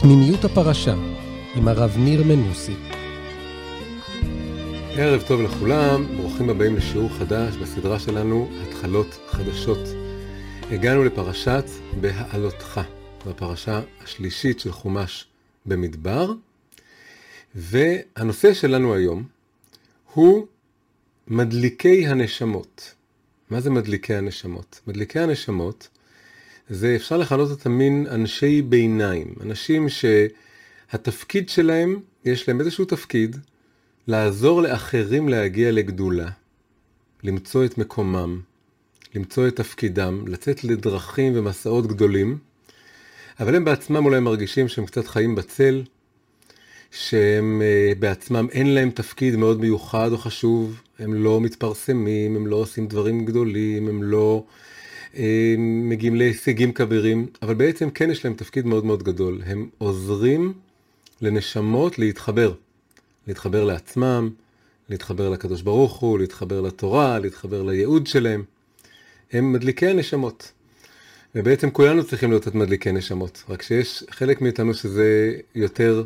פנימיות הפרשה, עם הרב ניר מנוסי. ערב טוב לכולם, ברוכים הבאים לשיעור חדש בסדרה שלנו, התחלות חדשות. הגענו לפרשת בהעלותך, בפרשה השלישית של חומש במדבר, והנושא שלנו היום הוא מדליקי הנשמות. מה זה מדליקי הנשמות? מדליקי הנשמות זה אפשר לכנות אותם מין אנשי ביניים, אנשים שהתפקיד שלהם, יש להם איזשהו תפקיד, לעזור לאחרים להגיע לגדולה, למצוא את מקומם, למצוא את תפקידם, לצאת לדרכים ומסעות גדולים, אבל הם בעצמם אולי מרגישים שהם קצת חיים בצל, שהם uh, בעצמם אין להם תפקיד מאוד מיוחד או חשוב, הם לא מתפרסמים, הם לא עושים דברים גדולים, הם לא מגיעים להישגים כבירים, אבל בעצם כן יש להם תפקיד מאוד מאוד גדול. הם עוזרים לנשמות להתחבר, להתחבר לעצמם, להתחבר לקדוש ברוך הוא, להתחבר לתורה, להתחבר לייעוד שלהם. הם מדליקי הנשמות. ובעצם כולנו צריכים להיות את מדליקי נשמות, רק שיש חלק מאיתנו שזה יותר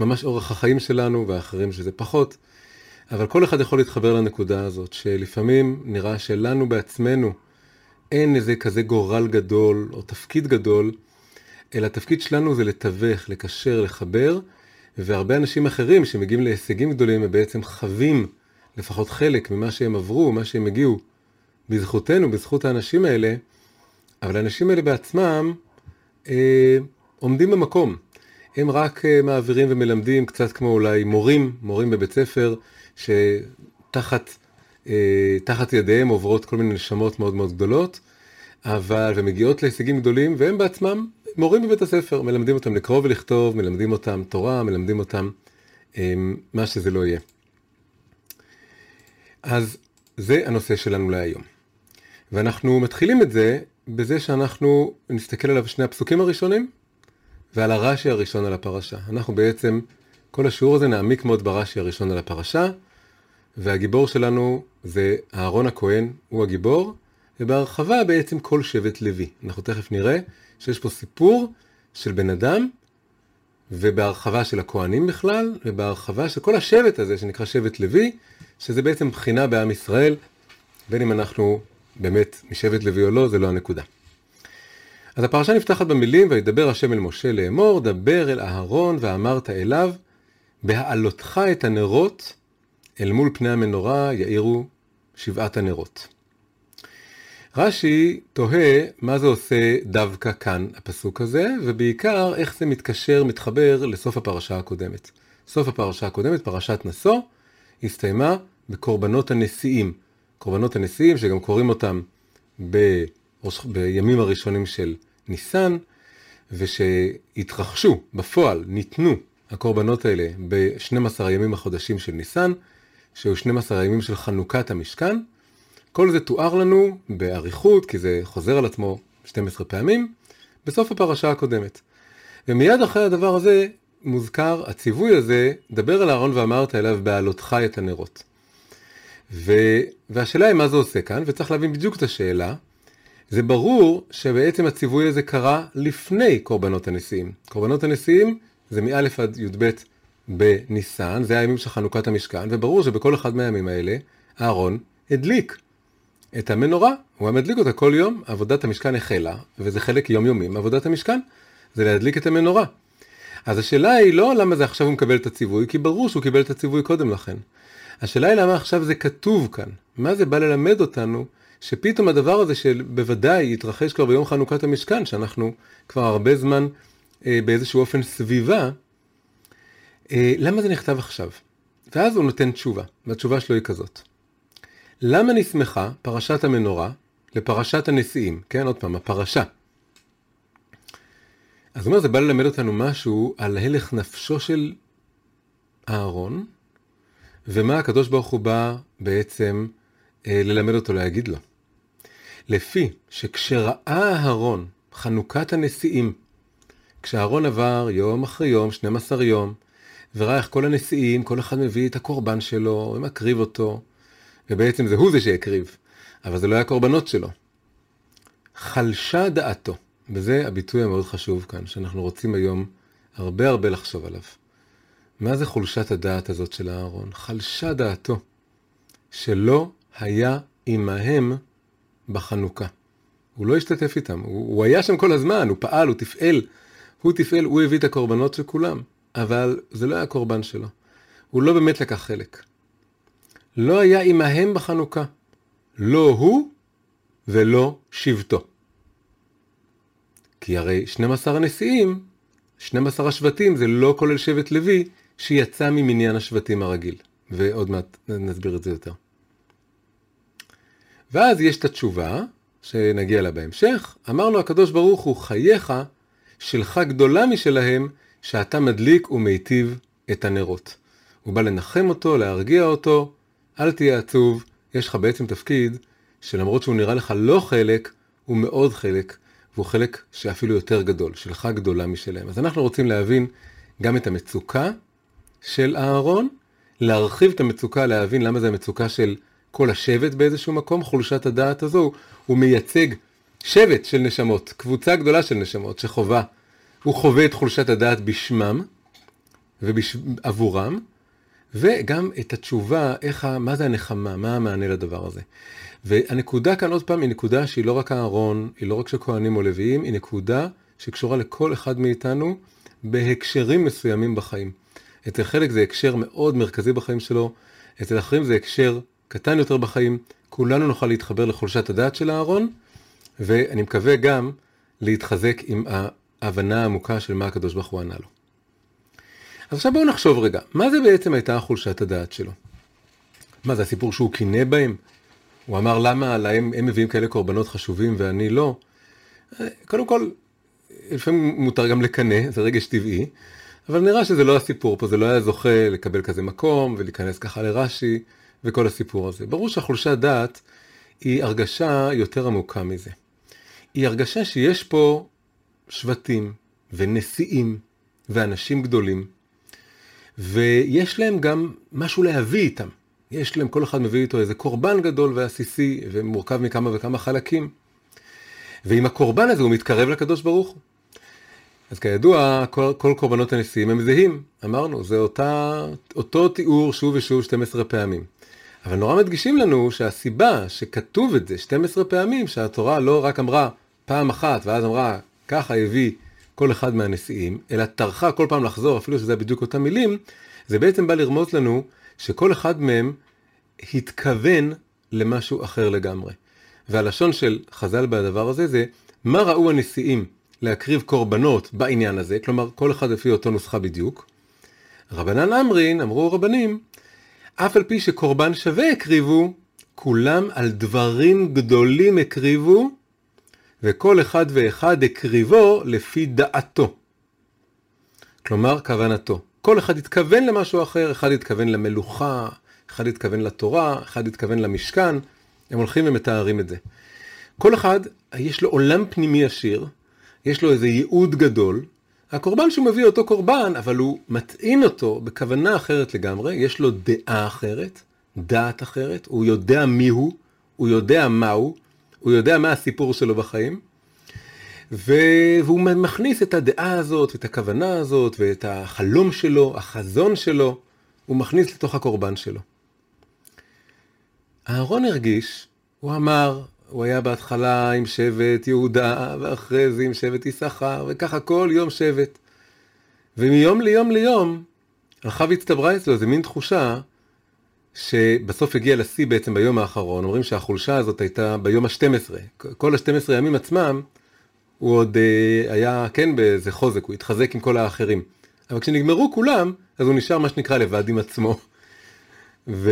ממש אורח החיים שלנו, ואחרים שזה פחות. אבל כל אחד יכול להתחבר לנקודה הזאת, שלפעמים נראה שלנו בעצמנו אין איזה כזה גורל גדול או תפקיד גדול, אלא התפקיד שלנו זה לתווך, לקשר, לחבר, והרבה אנשים אחרים שמגיעים להישגים גדולים הם בעצם חווים לפחות חלק ממה שהם עברו, מה שהם הגיעו, בזכותנו, בזכות האנשים האלה, אבל האנשים האלה בעצמם אה, עומדים במקום. הם רק אה, מעבירים ומלמדים קצת כמו אולי מורים, מורים בבית ספר, שתחת תחת ידיהם עוברות כל מיני נשמות מאוד מאוד גדולות, אבל, ומגיעות להישגים גדולים, והם בעצמם מורים בבית הספר, מלמדים אותם לקרוא ולכתוב, מלמדים אותם תורה, מלמדים אותם אה, מה שזה לא יהיה. אז זה הנושא שלנו להיום. ואנחנו מתחילים את זה בזה שאנחנו נסתכל עליו שני הפסוקים הראשונים, ועל הרש"י הראשון על הפרשה. אנחנו בעצם, כל השיעור הזה נעמיק מאוד ברש"י הראשון על הפרשה, והגיבור שלנו זה אהרון הכהן, הוא הגיבור, ובהרחבה בעצם כל שבט לוי. אנחנו תכף נראה שיש פה סיפור של בן אדם, ובהרחבה של הכהנים בכלל, ובהרחבה של כל השבט הזה שנקרא שבט לוי, שזה בעצם בחינה בעם ישראל, בין אם אנחנו באמת משבט לוי או לא, זה לא הנקודה. אז הפרשה נפתחת במילים, וידבר השם אל משה לאמור, דבר אל אהרון ואמרת אליו, בהעלותך את הנרות אל מול פני המנורה יאירו שבעת הנרות. רש"י תוהה מה זה עושה דווקא כאן, הפסוק הזה, ובעיקר איך זה מתקשר, מתחבר לסוף הפרשה הקודמת. סוף הפרשה הקודמת, פרשת נשוא, הסתיימה בקורבנות הנשיאים. קורבנות הנשיאים, שגם קוראים אותם ב... בימים הראשונים של ניסן, ושהתרחשו בפועל, ניתנו הקורבנות האלה ב-12 הימים החודשים של ניסן, שהיו 12 הימים של חנוכת המשכן. כל זה תואר לנו באריכות, כי זה חוזר על עצמו 12 פעמים, בסוף הפרשה הקודמת. ומיד אחרי הדבר הזה מוזכר הציווי הזה, דבר אל אהרון ואמרת אליו בעלותך את הנרות. ו... והשאלה היא מה זה עושה כאן, וצריך להבין בדיוק את השאלה. זה ברור שבעצם הציווי הזה קרה לפני קורבנות הנשיאים. קורבנות הנשיאים זה מא' עד י"ב בניסן, זה הימים של חנוכת המשכן, וברור שבכל אחד מהימים האלה אהרון הדליק את המנורה, הוא היה מדליק אותה כל יום, עבודת המשכן החלה, וזה חלק יומיומי מעבודת המשכן, זה להדליק את המנורה. אז השאלה היא לא למה זה עכשיו הוא מקבל את הציווי, כי ברור שהוא קיבל את הציווי קודם לכן. השאלה היא למה עכשיו זה כתוב כאן. מה זה בא ללמד אותנו שפתאום הדבר הזה שבוודאי יתרחש כבר ביום חנוכת המשכן, שאנחנו כבר הרבה זמן אה, באיזשהו אופן סביבה, למה זה נכתב עכשיו? ואז הוא נותן תשובה, והתשובה שלו היא כזאת. למה נסמכה פרשת המנורה לפרשת הנשיאים? כן, עוד פעם, הפרשה. אז הוא אומר, זה בא ללמד אותנו משהו על הלך נפשו של אהרון, ומה הקדוש ברוך הוא בא בעצם אה, ללמד אותו להגיד לו. לפי שכשראה אהרון חנוכת הנשיאים, כשאהרון עבר יום אחרי יום, 12 יום, וראה איך כל הנשיאים, כל אחד מביא את הקורבן שלו, ומקריב אותו, ובעצם זה הוא זה שהקריב, אבל זה לא היה קורבנות שלו. חלשה דעתו, וזה הביטוי המאוד חשוב כאן, שאנחנו רוצים היום הרבה הרבה לחשוב עליו. מה זה חולשת הדעת הזאת של אהרון? חלשה דעתו, שלא היה עמהם בחנוכה. הוא לא השתתף איתם, הוא, הוא היה שם כל הזמן, הוא פעל, הוא תפעל. הוא תפעל, הוא הביא את הקורבנות של כולם, אבל זה לא היה הקורבן שלו. הוא לא באמת לקח חלק. לא היה עמהם בחנוכה. לא הוא ולא שבטו. כי הרי 12 הנשיאים, 12 השבטים, זה לא כולל שבט לוי שיצא ממניין השבטים הרגיל. ועוד מעט נסביר את זה יותר. ואז יש את התשובה, שנגיע לה בהמשך, אמר לו הקדוש ברוך הוא, חייך שלך גדולה משלהם, שאתה מדליק ומיטיב את הנרות. הוא בא לנחם אותו, להרגיע אותו, אל תהיה עצוב, יש לך בעצם תפקיד שלמרות שהוא נראה לך לא חלק, הוא מאוד חלק, והוא חלק שאפילו יותר גדול, שלך גדולה משלהם. אז אנחנו רוצים להבין גם את המצוקה של אהרון, להרחיב את המצוקה, להבין למה זה המצוקה של כל השבט באיזשהו מקום, חולשת הדעת הזו, הוא מייצג שבט של נשמות, קבוצה גדולה של נשמות שחובה, הוא חווה את חולשת הדעת בשמם ועבורם, וגם את התשובה, איך, מה זה הנחמה, מה המענה לדבר הזה. והנקודה כאן עוד פעם היא נקודה שהיא לא רק אהרון, היא לא רק של כהנים או לוויים, היא נקודה שקשורה לכל אחד מאיתנו בהקשרים מסוימים בחיים. אצל חלק זה הקשר מאוד מרכזי בחיים שלו, אצל אחרים זה הקשר קטן יותר בחיים, כולנו נוכל להתחבר לחולשת הדעת של אהרון, ואני מקווה גם להתחזק עם ההבנה העמוקה של מה הקדוש ברוך הוא ענה לו. אז עכשיו בואו נחשוב רגע, מה זה בעצם הייתה חולשת הדעת שלו? מה זה הסיפור שהוא קינא בהם? הוא אמר למה להם הם מביאים כאלה קורבנות חשובים ואני לא? קודם כל, לפעמים מותר גם לקנא, זה רגש טבעי, אבל נראה שזה לא הסיפור פה, זה לא היה זוכה לקבל כזה מקום ולהיכנס ככה לרש"י וכל הסיפור הזה. ברור שהחולשת דעת היא הרגשה יותר עמוקה מזה. היא הרגשה שיש פה שבטים ונשיאים ואנשים גדולים, ויש להם גם משהו להביא איתם. יש להם, כל אחד מביא איתו איזה קורבן גדול ועסיסי ומורכב מכמה וכמה חלקים. ועם הקורבן הזה הוא מתקרב לקדוש ברוך הוא. אז כידוע, כל, כל קורבנות הנשיאים הם זהים, אמרנו, זה אותה, אותו תיאור שוב ושוב 12 פעמים. אבל נורא מדגישים לנו שהסיבה שכתוב את זה 12 פעמים, שהתורה לא רק אמרה פעם אחת, ואז אמרה, ככה הביא כל אחד מהנשיאים, אלא טרחה כל פעם לחזור, אפילו שזה בדיוק אותם מילים, זה בעצם בא לרמוז לנו שכל אחד מהם התכוון למשהו אחר לגמרי. והלשון של חז"ל בדבר הזה זה, מה ראו הנשיאים להקריב קורבנות בעניין הזה, כלומר כל אחד לפי אותו נוסחה בדיוק. רבנן אמרין, אמרו רבנים, אף על פי שקורבן שווה הקריבו, כולם על דברים גדולים הקריבו, וכל אחד ואחד הקריבו לפי דעתו. כלומר, כוונתו. כל אחד התכוון למשהו אחר, אחד התכוון למלוכה, אחד התכוון לתורה, אחד התכוון למשכן, הם הולכים ומתארים את זה. כל אחד, יש לו עולם פנימי עשיר, יש לו איזה ייעוד גדול, הקורבן שהוא מביא אותו קורבן, אבל הוא מטעין אותו בכוונה אחרת לגמרי, יש לו דעה אחרת, דעת אחרת, הוא יודע מי הוא, יודע מה הוא, יודע מה הסיפור שלו בחיים, והוא מכניס את הדעה הזאת, את הכוונה הזאת, ואת החלום שלו, החזון שלו, הוא מכניס לתוך הקורבן שלו. אהרון הרגיש, הוא אמר, הוא היה בהתחלה עם שבט יהודה, ואחרי זה עם שבט יששכר, וככה כל יום שבט. ומיום ליום ליום, הלכה והצטברה אצלו איזה מין תחושה, שבסוף הגיע לשיא בעצם ביום האחרון, אומרים שהחולשה הזאת הייתה ביום ה-12. כל ה-12 ימים עצמם, הוא עוד אה, היה כן באיזה חוזק, הוא התחזק עם כל האחרים. אבל כשנגמרו כולם, אז הוא נשאר מה שנקרא לבד עם עצמו. ו...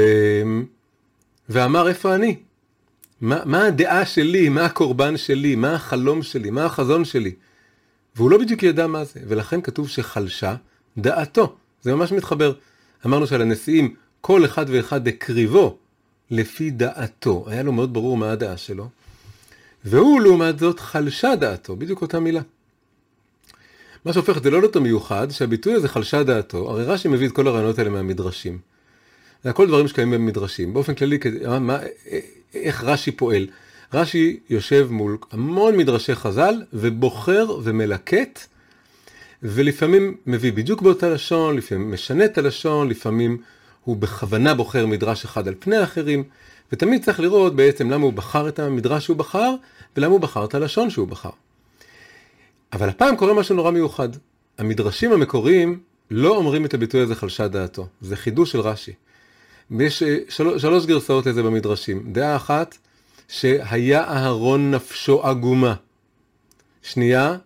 ואמר איפה אני? מה, מה הדעה שלי, מה הקורבן שלי, מה החלום שלי, מה החזון שלי. והוא לא בדיוק ידע מה זה, ולכן כתוב שחלשה דעתו. זה ממש מתחבר. אמרנו שעל הנשיאים, כל אחד ואחד הקריבו לפי דעתו. היה לו מאוד ברור מה הדעה שלו. והוא לעומת זאת חלשה דעתו, בדיוק אותה מילה. מה שהופך את זה לא לאותו מיוחד, שהביטוי הזה חלשה דעתו, הרי רש"י מביא את כל הרעיונות האלה מהמדרשים. זה הכל דברים שקיימים במדרשים. באופן כללי, מה, איך רש"י פועל? רש"י יושב מול המון מדרשי חז"ל ובוחר ומלקט ולפעמים מביא בדיוק באותה לשון, לפעמים משנה את הלשון, לפעמים הוא בכוונה בוחר מדרש אחד על פני האחרים, ותמיד צריך לראות בעצם למה הוא בחר את המדרש שהוא בחר, ולמה הוא בחר את הלשון שהוא בחר. אבל הפעם קורה משהו נורא מיוחד. המדרשים המקוריים לא אומרים את הביטוי הזה חלשה דעתו. זה חידוש של רש"י. יש אה, של... שלוש גרסאות לזה במדרשים. דעה אחת, שהיה אהרון נפשו עגומה. שנייה,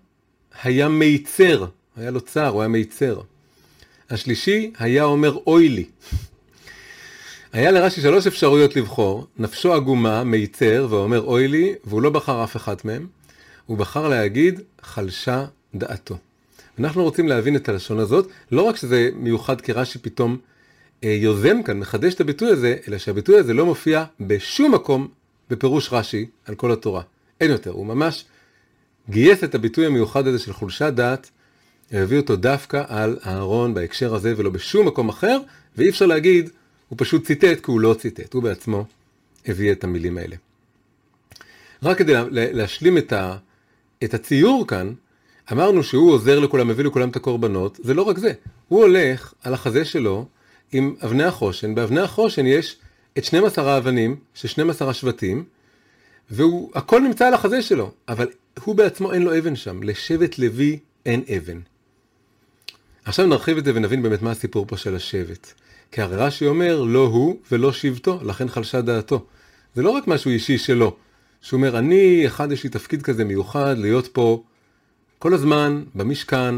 היה מיצר, היה לו צער, הוא היה מיצר. השלישי היה אומר אוי לי. היה לרש"י שלוש אפשרויות לבחור, נפשו עגומה, מיצר, ואומר אוי לי, והוא לא בחר אף אחת מהם. הוא בחר להגיד חלשה דעתו. אנחנו רוצים להבין את הלשון הזאת, לא רק שזה מיוחד כי רש"י פתאום אה, יוזם כאן, מחדש את הביטוי הזה, אלא שהביטוי הזה לא מופיע בשום מקום בפירוש רש"י על כל התורה. אין יותר, הוא ממש גייס את הביטוי המיוחד הזה של חולשת דעת, והביא אותו דווקא על אהרון בהקשר הזה ולא בשום מקום אחר, ואי אפשר להגיד, הוא פשוט ציטט כי הוא לא ציטט, הוא בעצמו הביא את המילים האלה. רק כדי להשלים את, ה, את הציור כאן, אמרנו שהוא עוזר לכולם, מביא לכולם את הקורבנות, זה לא רק זה, הוא הולך על החזה שלו עם אבני החושן, באבני החושן יש את 12 האבנים של 12 השבטים, והכל נמצא על החזה שלו, אבל הוא בעצמו אין לו אבן שם, לשבט לוי אין אבן. עכשיו נרחיב את זה ונבין באמת מה הסיפור פה של השבט. כי הרי רש"י אומר, לא הוא ולא שבטו, לכן חלשה דעתו. זה לא רק משהו אישי שלו, שהוא אומר, אני, אחד יש לי תפקיד כזה מיוחד, להיות פה כל הזמן, במשכן,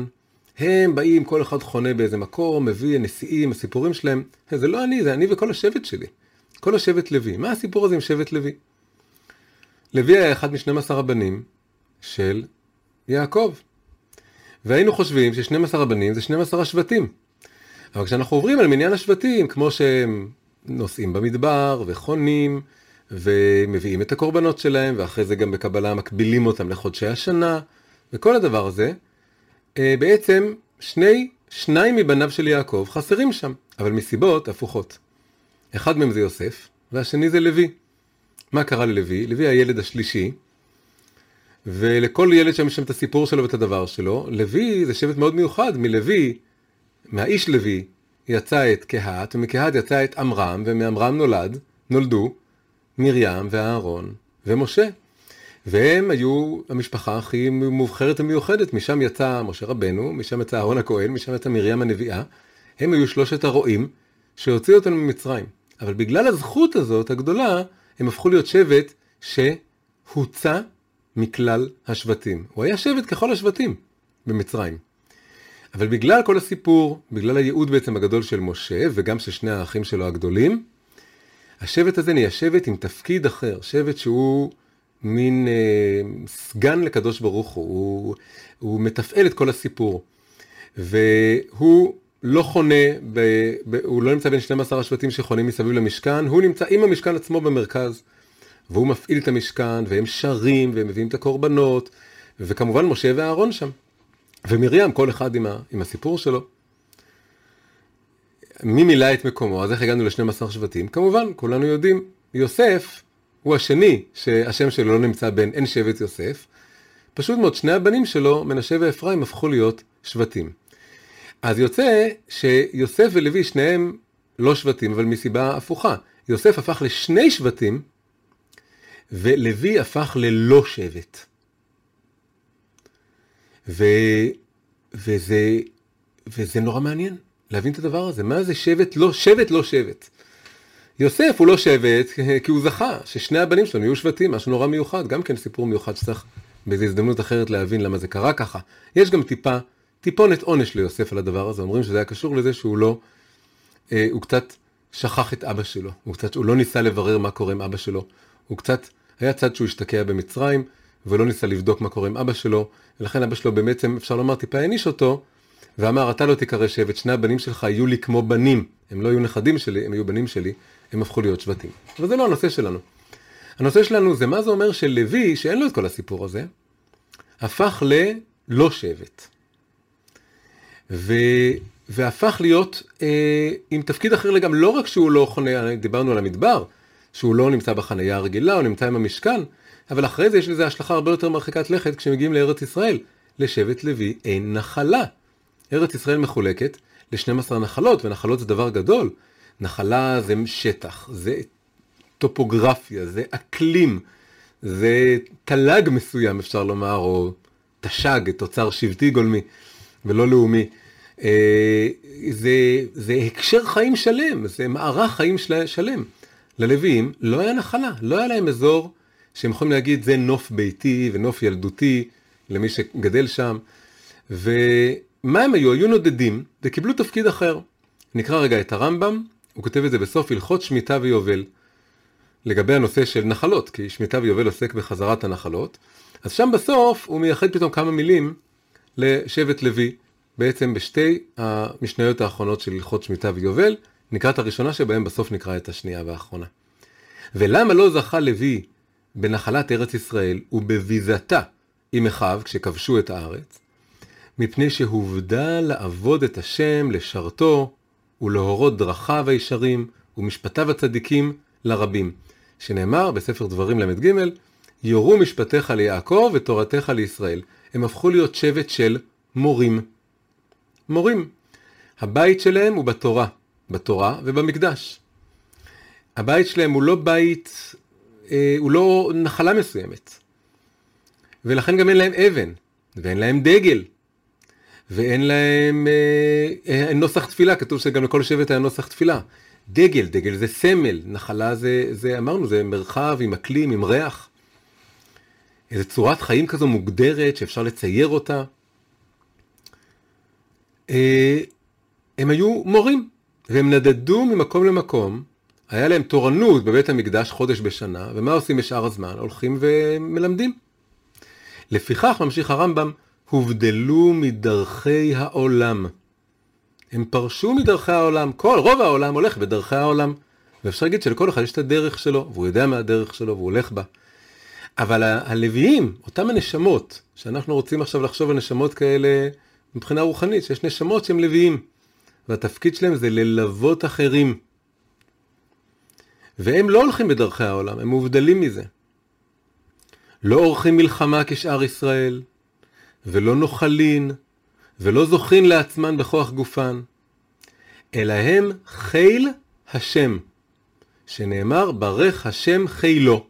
הם באים, כל אחד חונה באיזה מקום, מביא נשיאים, הסיפורים שלהם. זה לא אני, זה אני וכל השבט שלי. כל השבט לוי. מה הסיפור הזה עם שבט לוי? לוי היה אחד משנים עשר הבנים של יעקב. והיינו חושבים ש-12 הבנים זה 12 השבטים. אבל כשאנחנו עוברים על מניין השבטים, כמו שהם נוסעים במדבר וחונים ומביאים את הקורבנות שלהם, ואחרי זה גם בקבלה מקבילים אותם לחודשי השנה, וכל הדבר הזה, אה, בעצם שני, שניים מבניו של יעקב חסרים שם, אבל מסיבות הפוכות. אחד מהם זה יוסף, והשני זה לוי. מה קרה ללוי? לוי הילד השלישי, ולכל ילד שם יש שם את הסיפור שלו ואת הדבר שלו. לוי זה שבט מאוד מיוחד, מלוי, מהאיש לוי, יצא את קהת, ומקהת יצא את עמרם, ומעמרם נולד, נולדו מרים ואהרון ומשה. והם היו המשפחה הכי מובחרת ומיוחדת, משם יצא משה רבנו, משם יצא אהרון הכהן, משם יצא מרים הנביאה. הם היו שלושת הרועים שהוציאו אותנו ממצרים. אבל בגלל הזכות הזאת הגדולה, הם הפכו להיות שבט שהוצא מכלל השבטים. הוא היה שבט ככל השבטים במצרים. אבל בגלל כל הסיפור, בגלל הייעוד בעצם הגדול של משה, וגם של שני האחים שלו הגדולים, השבט הזה נהיה שבט עם תפקיד אחר, שבט שהוא מין אה, סגן לקדוש ברוך הוא, הוא, הוא מתפעל את כל הסיפור. והוא לא חונה, ב, ב, הוא לא נמצא בין 12 השבטים שחונים מסביב למשכן, הוא נמצא עם המשכן עצמו במרכז. והוא מפעיל את המשכן, והם שרים, והם מביאים את הקורבנות, וכמובן משה ואהרון שם. ומרים, כל אחד עם, ה, עם הסיפור שלו. מי מילא את מקומו? אז איך הגענו ל-12 שבטים? כמובן, כולנו יודעים, יוסף הוא השני שהשם שלו לא נמצא בין אין שבט יוסף. פשוט מאוד, שני הבנים שלו, מנשה ואפרים, הפכו להיות שבטים. אז יוצא שיוסף ולוי, שניהם לא שבטים, אבל מסיבה הפוכה. יוסף הפך לשני שבטים, ולוי הפך ללא שבט. ו... וזה... וזה נורא מעניין להבין את הדבר הזה. מה זה שבט לא, שבט לא שבט? יוסף הוא לא שבט כי הוא זכה ששני הבנים שלנו יהיו שבטים, משהו נורא מיוחד, גם כן סיפור מיוחד שצריך באיזו הזדמנות אחרת להבין למה זה קרה ככה. יש גם טיפה, טיפונת עונש ליוסף על הדבר הזה, אומרים שזה היה קשור לזה שהוא לא, אה, הוא קצת שכח את אבא שלו, הוא קצת, הוא לא ניסה לברר מה קורה עם אבא שלו, הוא קצת, היה צד שהוא השתקע במצרים, ולא ניסה לבדוק מה קורה עם אבא שלו, ולכן אבא שלו בעצם, אפשר לומר, טיפה העניש אותו, ואמר, אתה לא תיקרא שבט, שני הבנים שלך יהיו לי כמו בנים, הם לא היו נכדים שלי, הם היו בנים שלי, הם הפכו להיות שבטים. אבל זה לא הנושא שלנו. הנושא שלנו זה מה זה אומר שלוי, שאין לו את כל הסיפור הזה, הפך ללא שבט. ו... והפך להיות אה, עם תפקיד אחר לגמרי, לא רק שהוא לא חונה, דיברנו על המדבר, שהוא לא נמצא בחנייה הרגילה, הוא נמצא עם המשכן, אבל אחרי זה יש לזה השלכה הרבה יותר מרחיקת לכת כשמגיעים לארץ ישראל. לשבט לוי אין נחלה. ארץ ישראל מחולקת ל-12 נחלות, ונחלות זה דבר גדול. נחלה זה שטח, זה טופוגרפיה, זה אקלים, זה תל"ג מסוים אפשר לומר, או תש"ג, תוצר שבטי גולמי ולא לאומי. אה, זה, זה הקשר חיים שלם, זה מערך חיים של, שלם. ללוויים לא היה נחלה, לא היה להם אזור שהם יכולים להגיד זה נוף ביתי ונוף ילדותי למי שגדל שם. ומה הם היו? היו נודדים וקיבלו תפקיד אחר. נקרא רגע את הרמב"ם, הוא כותב את זה בסוף הלכות שמיטה ויובל. לגבי הנושא של נחלות, כי שמיטה ויובל עוסק בחזרת הנחלות. אז שם בסוף הוא מייחד פתאום כמה מילים לשבט לוי, בעצם בשתי המשניות האחרונות של הלכות שמיטה ויובל, נקרא את הראשונה שבהם בסוף נקרא את השנייה והאחרונה. ולמה לא זכה לוי בנחלת ארץ ישראל ובביזתה עם אחיו כשכבשו את הארץ? מפני שהובדל לעבוד את השם, לשרתו, ולהורות דרכיו הישרים ומשפטיו הצדיקים לרבים. שנאמר בספר דברים ל"ג, יורו משפטיך ליעקב ותורתך לישראל. הם הפכו להיות שבט של מורים. מורים. הבית שלהם הוא בתורה, בתורה ובמקדש. הבית שלהם הוא לא בית, אה, הוא לא נחלה מסוימת. ולכן גם אין להם אבן, ואין להם דגל, ואין להם אה, אה, נוסח תפילה, כתוב שגם לכל שבט היה נוסח תפילה. דגל, דגל זה סמל, נחלה זה, זה אמרנו, זה מרחב עם אקלים, עם ריח. איזו צורת חיים כזו מוגדרת שאפשר לצייר אותה. אה, הם היו מורים, והם נדדו ממקום למקום, היה להם תורנות בבית המקדש חודש בשנה, ומה עושים בשאר הזמן? הולכים ומלמדים. לפיכך, ממשיך הרמב"ם, הובדלו מדרכי העולם. הם פרשו מדרכי העולם, כל, רוב העולם הולך בדרכי העולם. ואפשר להגיד שלכל אחד יש את הדרך שלו, והוא יודע מה הדרך שלו, והוא הולך בה. אבל הלוויים, אותם הנשמות, שאנחנו רוצים עכשיו לחשוב על נשמות כאלה מבחינה רוחנית, שיש נשמות שהם לוויים, והתפקיד שלהם זה ללוות אחרים. והם לא הולכים בדרכי העולם, הם מובדלים מזה. לא עורכים מלחמה כשאר ישראל, ולא נוחלין, ולא זוכין לעצמן בכוח גופן, אלא הם חיל השם, שנאמר ברך השם חילו.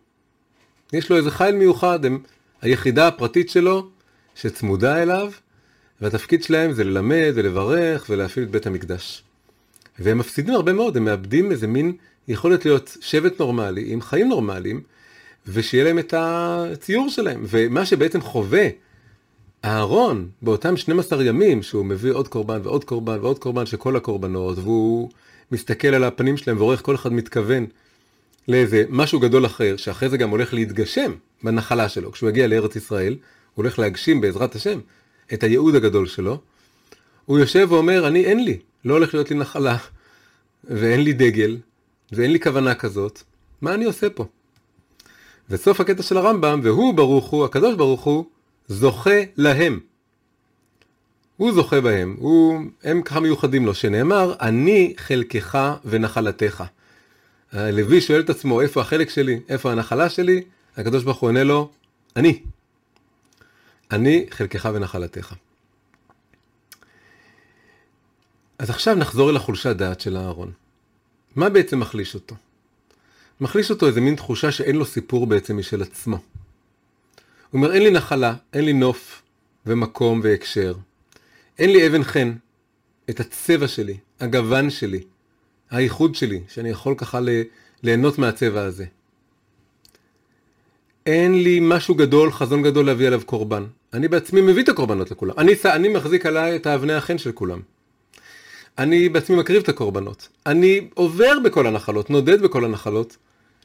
יש לו איזה חיל מיוחד, הם היחידה הפרטית שלו שצמודה אליו, והתפקיד שלהם זה ללמד ולברך ולהפעיל את בית המקדש. והם מפסידים הרבה מאוד, הם מאבדים איזה מין יכולת להיות שבט נורמלי, עם חיים נורמליים, ושיהיה להם את הציור שלהם. ומה שבעצם חווה אהרון, באותם 12 ימים, שהוא מביא עוד קורבן ועוד קורבן ועוד קורבן של כל הקורבנות, והוא מסתכל על הפנים שלהם ועורך כל אחד מתכוון לאיזה משהו גדול אחר, שאחרי זה גם הולך להתגשם בנחלה שלו. כשהוא יגיע לארץ ישראל, הוא הולך להגשים בעזרת השם את הייעוד הגדול שלו. הוא יושב ואומר, אני אין לי, לא הולך להיות לי נחלה, ואין לי דגל, ואין לי כוונה כזאת, מה אני עושה פה? וסוף הקטע של הרמב"ם, והוא ברוך הוא, הקדוש ברוך הוא, זוכה להם. הוא זוכה בהם, הוא, הם ככה מיוחדים לו, שנאמר, אני חלקך ונחלתך. הלוי שואל את עצמו, איפה החלק שלי, איפה הנחלה שלי? הקדוש ברוך הוא עונה לו, אני. אני חלקך ונחלתך. אז עכשיו נחזור אל החולשת דעת של אהרון. מה בעצם מחליש אותו? מחליש אותו איזה מין תחושה שאין לו סיפור בעצם משל עצמו. הוא אומר, אין לי נחלה, אין לי נוף ומקום והקשר. אין לי אבן חן, את הצבע שלי, הגוון שלי, הייחוד שלי, שאני יכול ככה ליהנות מהצבע הזה. אין לי משהו גדול, חזון גדול להביא עליו קורבן. אני בעצמי מביא את הקורבנות לכולם. אני, אני מחזיק עליי את האבני החן של כולם. אני בעצמי מקריב את הקורבנות. אני עובר בכל הנחלות, נודד בכל הנחלות,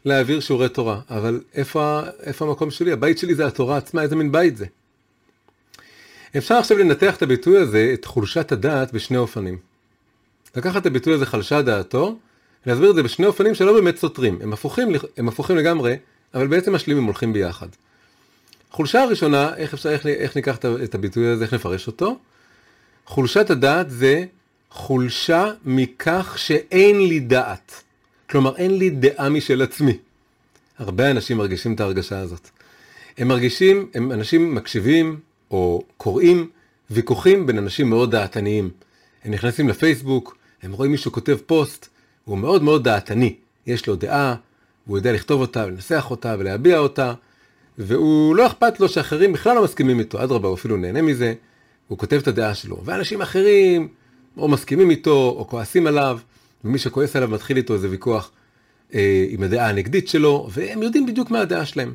להעביר שיעורי תורה. אבל איפה, איפה המקום שלי? הבית שלי זה התורה עצמה, איזה מין בית זה? אפשר עכשיו לנתח את הביטוי הזה, את חולשת הדעת, בשני אופנים. לקחת את הביטוי הזה חלשה דעתו, להסביר את זה בשני אופנים שלא באמת סותרים. הם הפוכים, הם הפוכים לגמרי, אבל בעצם משלימים הולכים ביחד. חולשה הראשונה, איך אפשר, איך, איך ניקח את הביטוי הזה, איך נפרש אותו? חולשת הדעת זה חולשה מכך שאין לי דעת. כלומר, אין לי דעה משל עצמי. הרבה אנשים מרגישים את ההרגשה הזאת. הם מרגישים, הם אנשים מקשיבים או קוראים ויכוחים בין אנשים מאוד דעתניים. הם נכנסים לפייסבוק, הם רואים מישהו כותב פוסט, הוא מאוד מאוד דעתני. יש לו דעה, הוא יודע לכתוב אותה, לנסח אותה ולהביע אותה, והוא לא אכפת לו שאחרים בכלל לא מסכימים איתו, אדרבה, הוא אפילו נהנה מזה, הוא כותב את הדעה שלו. ואנשים אחרים או מסכימים איתו, או כועסים עליו, ומי שכועס עליו מתחיל איתו איזה ויכוח אה, עם הדעה הנגדית שלו, והם יודעים בדיוק מה הדעה שלהם.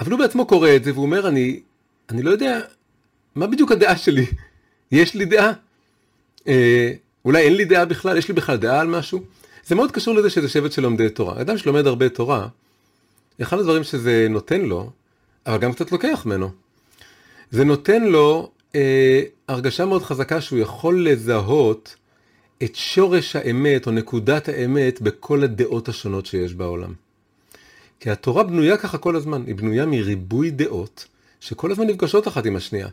אבל הוא בעצמו קורא את זה, והוא אומר, אני, אני לא יודע מה בדיוק הדעה שלי. יש לי דעה? אה, אולי אין לי דעה בכלל? יש לי בכלל דעה על משהו? זה מאוד קשור לזה שזה שבט של לומדי תורה. אדם שלומד הרבה תורה, אחד הדברים שזה נותן לו, אבל גם קצת לוקח ממנו, זה נותן לו אה, הרגשה מאוד חזקה שהוא יכול לזהות את שורש האמת או נקודת האמת בכל הדעות השונות שיש בעולם. כי התורה בנויה ככה כל הזמן, היא בנויה מריבוי דעות שכל הזמן נפגשות אחת עם השנייה.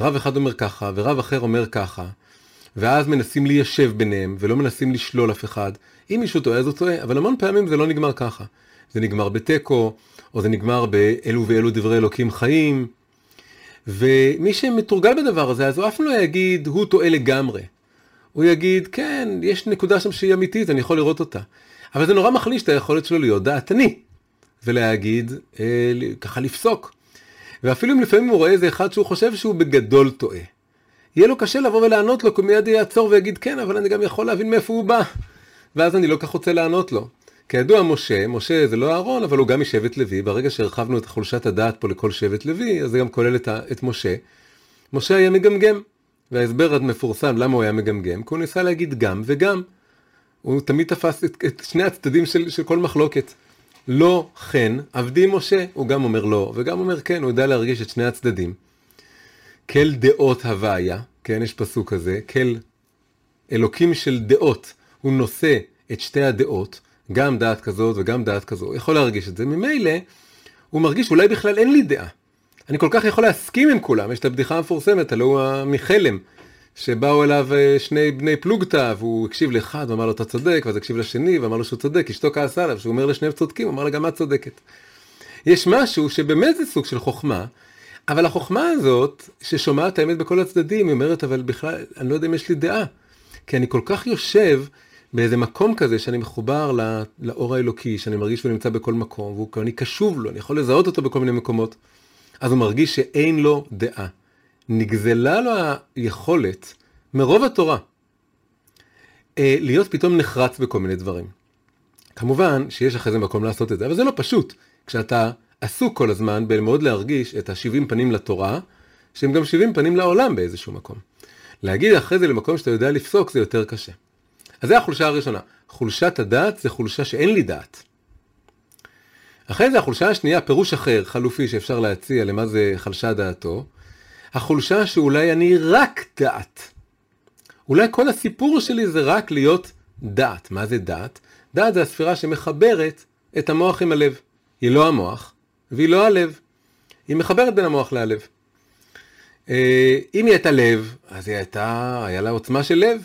רב אחד אומר ככה ורב אחר אומר ככה, ואז מנסים ליישב ביניהם ולא מנסים לשלול אף אחד. אם מישהו טועה אז הוא טועה, אבל המון פעמים זה לא נגמר ככה. זה נגמר בתיקו, או זה נגמר באלו ואלו דברי אלוקים חיים. ומי שמתורגל בדבר הזה, אז הוא אף לא יגיד, הוא טועה לגמרי. הוא יגיד, כן, יש נקודה שם שהיא אמיתית, אני יכול לראות אותה. אבל זה נורא מחליש את היכולת שלו להיות דעתני, ולהגיד, אה, ככה לפסוק. ואפילו אם לפעמים הוא רואה איזה אחד שהוא חושב שהוא בגדול טועה. יהיה לו קשה לבוא ולענות לו, כי מיד יעצור ויגיד, כן, אבל אני גם יכול להבין מאיפה הוא בא. ואז אני לא כך רוצה לענות לו. כידוע משה, משה זה לא אהרון, אבל הוא גם משבט לוי, ברגע שהרחבנו את חולשת הדעת פה לכל שבט לוי, אז זה גם כולל את, את משה. משה היה מגמגם, וההסבר המפורסם למה הוא היה מגמגם, כי הוא ניסה להגיד גם וגם. הוא תמיד תפס את, את שני הצדדים של, של כל מחלוקת. לא כן, עבדי משה, הוא גם אומר לא, וגם אומר כן, הוא יודע להרגיש את שני הצדדים. כל דעות הוויה, כן, יש פסוק כזה, כל אלוקים של דעות, הוא נושא את שתי הדעות, גם דעת כזאת וגם דעת הוא יכול להרגיש את זה, ממילא הוא מרגיש אולי בכלל אין לי דעה. אני כל כך יכול להסכים עם כולם, יש את הבדיחה המפורסמת, הלוא הוא מחלם, שבאו אליו אה, שני בני פלוגתא, והוא הקשיב לאחד ואמר לו אתה צודק, ואז הקשיב לשני ואמר לו שהוא צודק, אשתו כעסה עליו, שהוא אומר לשניהם צודקים, אמר לה גם את צודקת. יש משהו שבאמת זה סוג של חוכמה, אבל החוכמה הזאת, ששומעת האמת בכל הצדדים, היא אומרת, אבל בכלל, אני לא יודע אם יש לי דעה. כי אני כל כך יושב באיזה מקום כזה שאני מחובר לאור האלוקי, שאני מרגיש שהוא נמצא בכל מקום, ואני קשוב לו, אני יכול לזהות אותו בכל מיני מקומות. אז הוא מרגיש שאין לו דעה. נגזלה לו היכולת מרוב התורה אה, להיות פתאום נחרץ בכל מיני דברים. כמובן שיש אחרי זה מקום לעשות את זה, אבל זה לא פשוט. כשאתה עסוק כל הזמן בלמוד להרגיש את ה-70 פנים לתורה, שהם גם 70 פנים לעולם באיזשהו מקום. להגיד אחרי זה למקום שאתה יודע לפסוק זה יותר קשה. אז זה החולשה הראשונה. חולשת הדעת זה חולשה שאין לי דעת. אחרי זה החולשה השנייה, פירוש אחר, חלופי, שאפשר להציע למה זה חלשה דעתו, החולשה שאולי אני רק דעת. אולי כל הסיפור שלי זה רק להיות דעת. מה זה דעת? דעת זה הספירה שמחברת את המוח עם הלב. היא לא המוח, והיא לא הלב. היא מחברת בין המוח להלב. אה, אם היא הייתה לב, אז היא הייתה, היה לה עוצמה של לב.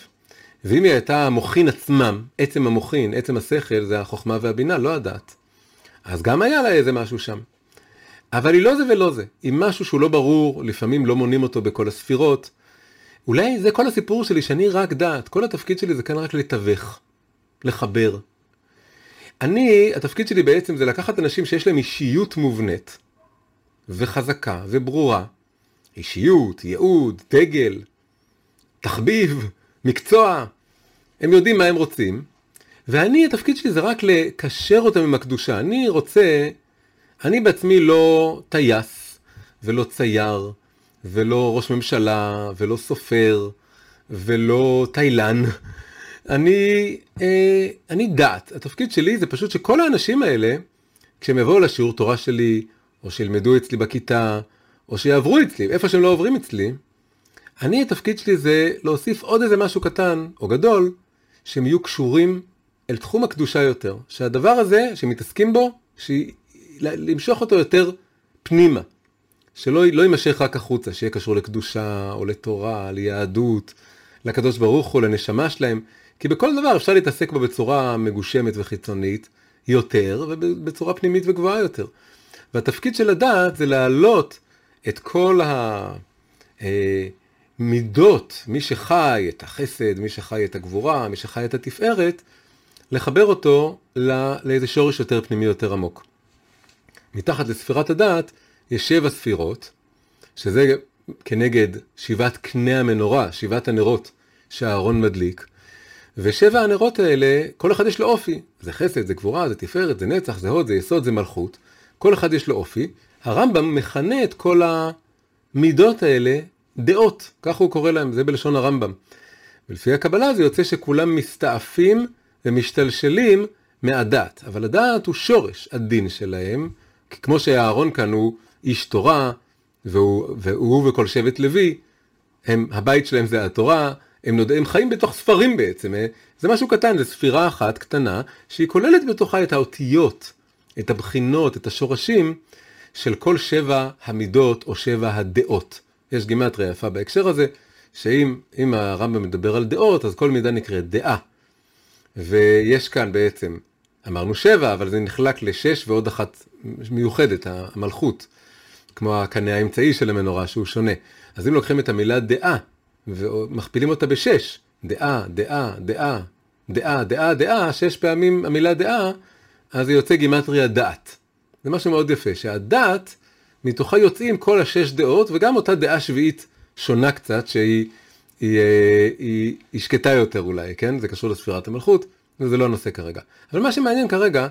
ואם היא הייתה המוחין עצמם, עצם המוחין, עצם השכל, זה החוכמה והבינה, לא הדעת. אז גם היה לה איזה משהו שם. אבל היא לא זה ולא זה. היא משהו שהוא לא ברור, לפעמים לא מונים אותו בכל הספירות. אולי זה כל הסיפור שלי, שאני רק דעת. כל התפקיד שלי זה כאן רק לתווך, לחבר. אני, התפקיד שלי בעצם זה לקחת אנשים שיש להם אישיות מובנית, וחזקה, וברורה. אישיות, ייעוד, דגל, תחביב, מקצוע. הם יודעים מה הם רוצים, ואני, התפקיד שלי זה רק לקשר אותם עם הקדושה. אני רוצה, אני בעצמי לא טייס, ולא צייר, ולא ראש ממשלה, ולא סופר, ולא תאילן. אני, אה, אני דת. התפקיד שלי זה פשוט שכל האנשים האלה, כשהם יבואו לשיעור תורה שלי, או שילמדו אצלי בכיתה, או שיעברו אצלי, איפה שהם לא עוברים אצלי, אני, התפקיד שלי זה להוסיף עוד איזה משהו קטן או גדול, שהם יהיו קשורים אל תחום הקדושה יותר. שהדבר הזה, שמתעסקים בו, למשוך אותו יותר פנימה. שלא לא יימשך רק החוצה, שיהיה קשור לקדושה או לתורה, ליהדות, לקדוש ברוך הוא, לנשמה שלהם. כי בכל דבר אפשר להתעסק בו בצורה מגושמת וחיצונית יותר, ובצורה פנימית וגבוהה יותר. והתפקיד של הדעת זה להעלות את כל המידות, מי שחי את החסד, מי שחי את הגבורה, מי שחי את התפארת, לחבר אותו לאיזה שורש יותר פנימי, יותר עמוק. מתחת לספירת הדעת יש שבע ספירות, שזה כנגד שבעת קנה המנורה, שבעת הנרות שהארון מדליק, ושבע הנרות האלה, כל אחד יש לו אופי. זה חסד, זה גבורה, זה תפארת, זה נצח, זה הוד, זה יסוד, זה מלכות. כל אחד יש לו אופי. הרמב"ם מכנה את כל המידות האלה דעות, ככה הוא קורא להם, זה בלשון הרמב"ם. ולפי הקבלה זה יוצא שכולם מסתעפים ומשתלשלים מהדת, אבל הדת הוא שורש הדין שלהם, כי כמו שהאהרון כאן הוא איש תורה, והוא, והוא וכל שבט לוי, הם, הבית שלהם זה התורה, הם, נוד... הם חיים בתוך ספרים בעצם, אה? זה משהו קטן, זה ספירה אחת קטנה, שהיא כוללת בתוכה את האותיות, את הבחינות, את השורשים של כל שבע המידות או שבע הדעות. יש גימטריה יפה בהקשר הזה, שאם הרמב"ם מדבר על דעות, אז כל מידה נקראת דעה. ויש כאן בעצם, אמרנו שבע, אבל זה נחלק לשש ועוד אחת מיוחדת, המלכות, כמו הקנה האמצעי של המנורה שהוא שונה. אז אם לוקחים את המילה דעה ומכפילים אותה בשש, דעה, דעה, דעה, דעה, דעה, דעה, שש פעמים המילה דעה, אז זה יוצא גימטריה דעת. זה משהו מאוד יפה, שהדעת, מתוכה יוצאים כל השש דעות, וגם אותה דעה שביעית שונה קצת, שהיא היא, היא, היא, היא שקטה יותר אולי, כן? זה קשור לספירת המלכות, וזה לא הנושא כרגע. אבל מה שמעניין כרגע,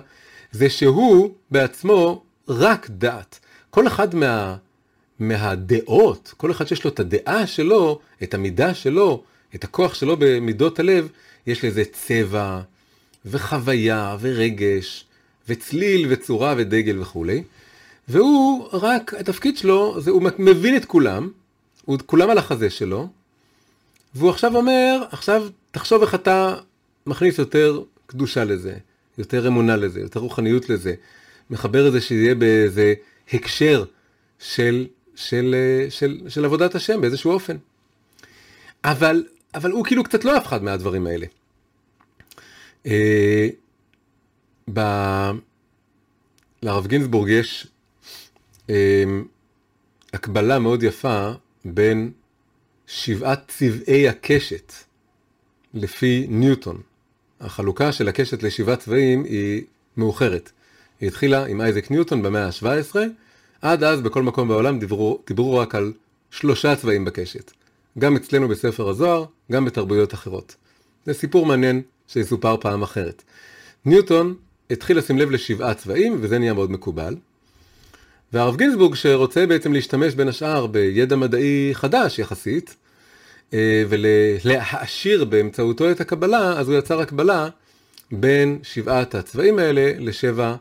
זה שהוא בעצמו רק דעת. כל אחד מה... מהדעות, כל אחד שיש לו את הדעה שלו, את המידה שלו, את הכוח שלו במידות הלב, יש לזה צבע וחוויה ורגש וצליל וצורה ודגל וכולי. והוא רק, התפקיד שלו, זה הוא מבין את כולם, הוא כולם על החזה שלו, והוא עכשיו אומר, עכשיו תחשוב איך אתה מכניס יותר קדושה לזה, יותר אמונה לזה, יותר רוחניות לזה, מחבר את זה שיהיה באיזה הקשר של של, אה, של, של עבודת השם באיזשהו אופן. אבל, אבל הוא כאילו קצת לא אף אחד מהדברים האלה. אה, ב... לרב גינזבורג יש הקבלה מאוד יפה בין שבעת צבעי הקשת לפי ניוטון. החלוקה של הקשת לשבעה צבעים היא מאוחרת. היא התחילה עם אייזק ניוטון במאה ה-17, עד אז בכל מקום בעולם דיברו, דיברו רק על שלושה צבעים בקשת. גם אצלנו בספר הזוהר, גם בתרבויות אחרות. זה סיפור מעניין שיסופר פעם אחרת. ניוטון התחיל לשים לב לשבעה צבעים, וזה נהיה מאוד מקובל. והרב גינזבורג, שרוצה בעצם להשתמש בין השאר בידע מדעי חדש יחסית, אה, ולהעשיר באמצעותו את הקבלה, אז הוא יצר הקבלה בין שבעת הצבעים האלה לשבע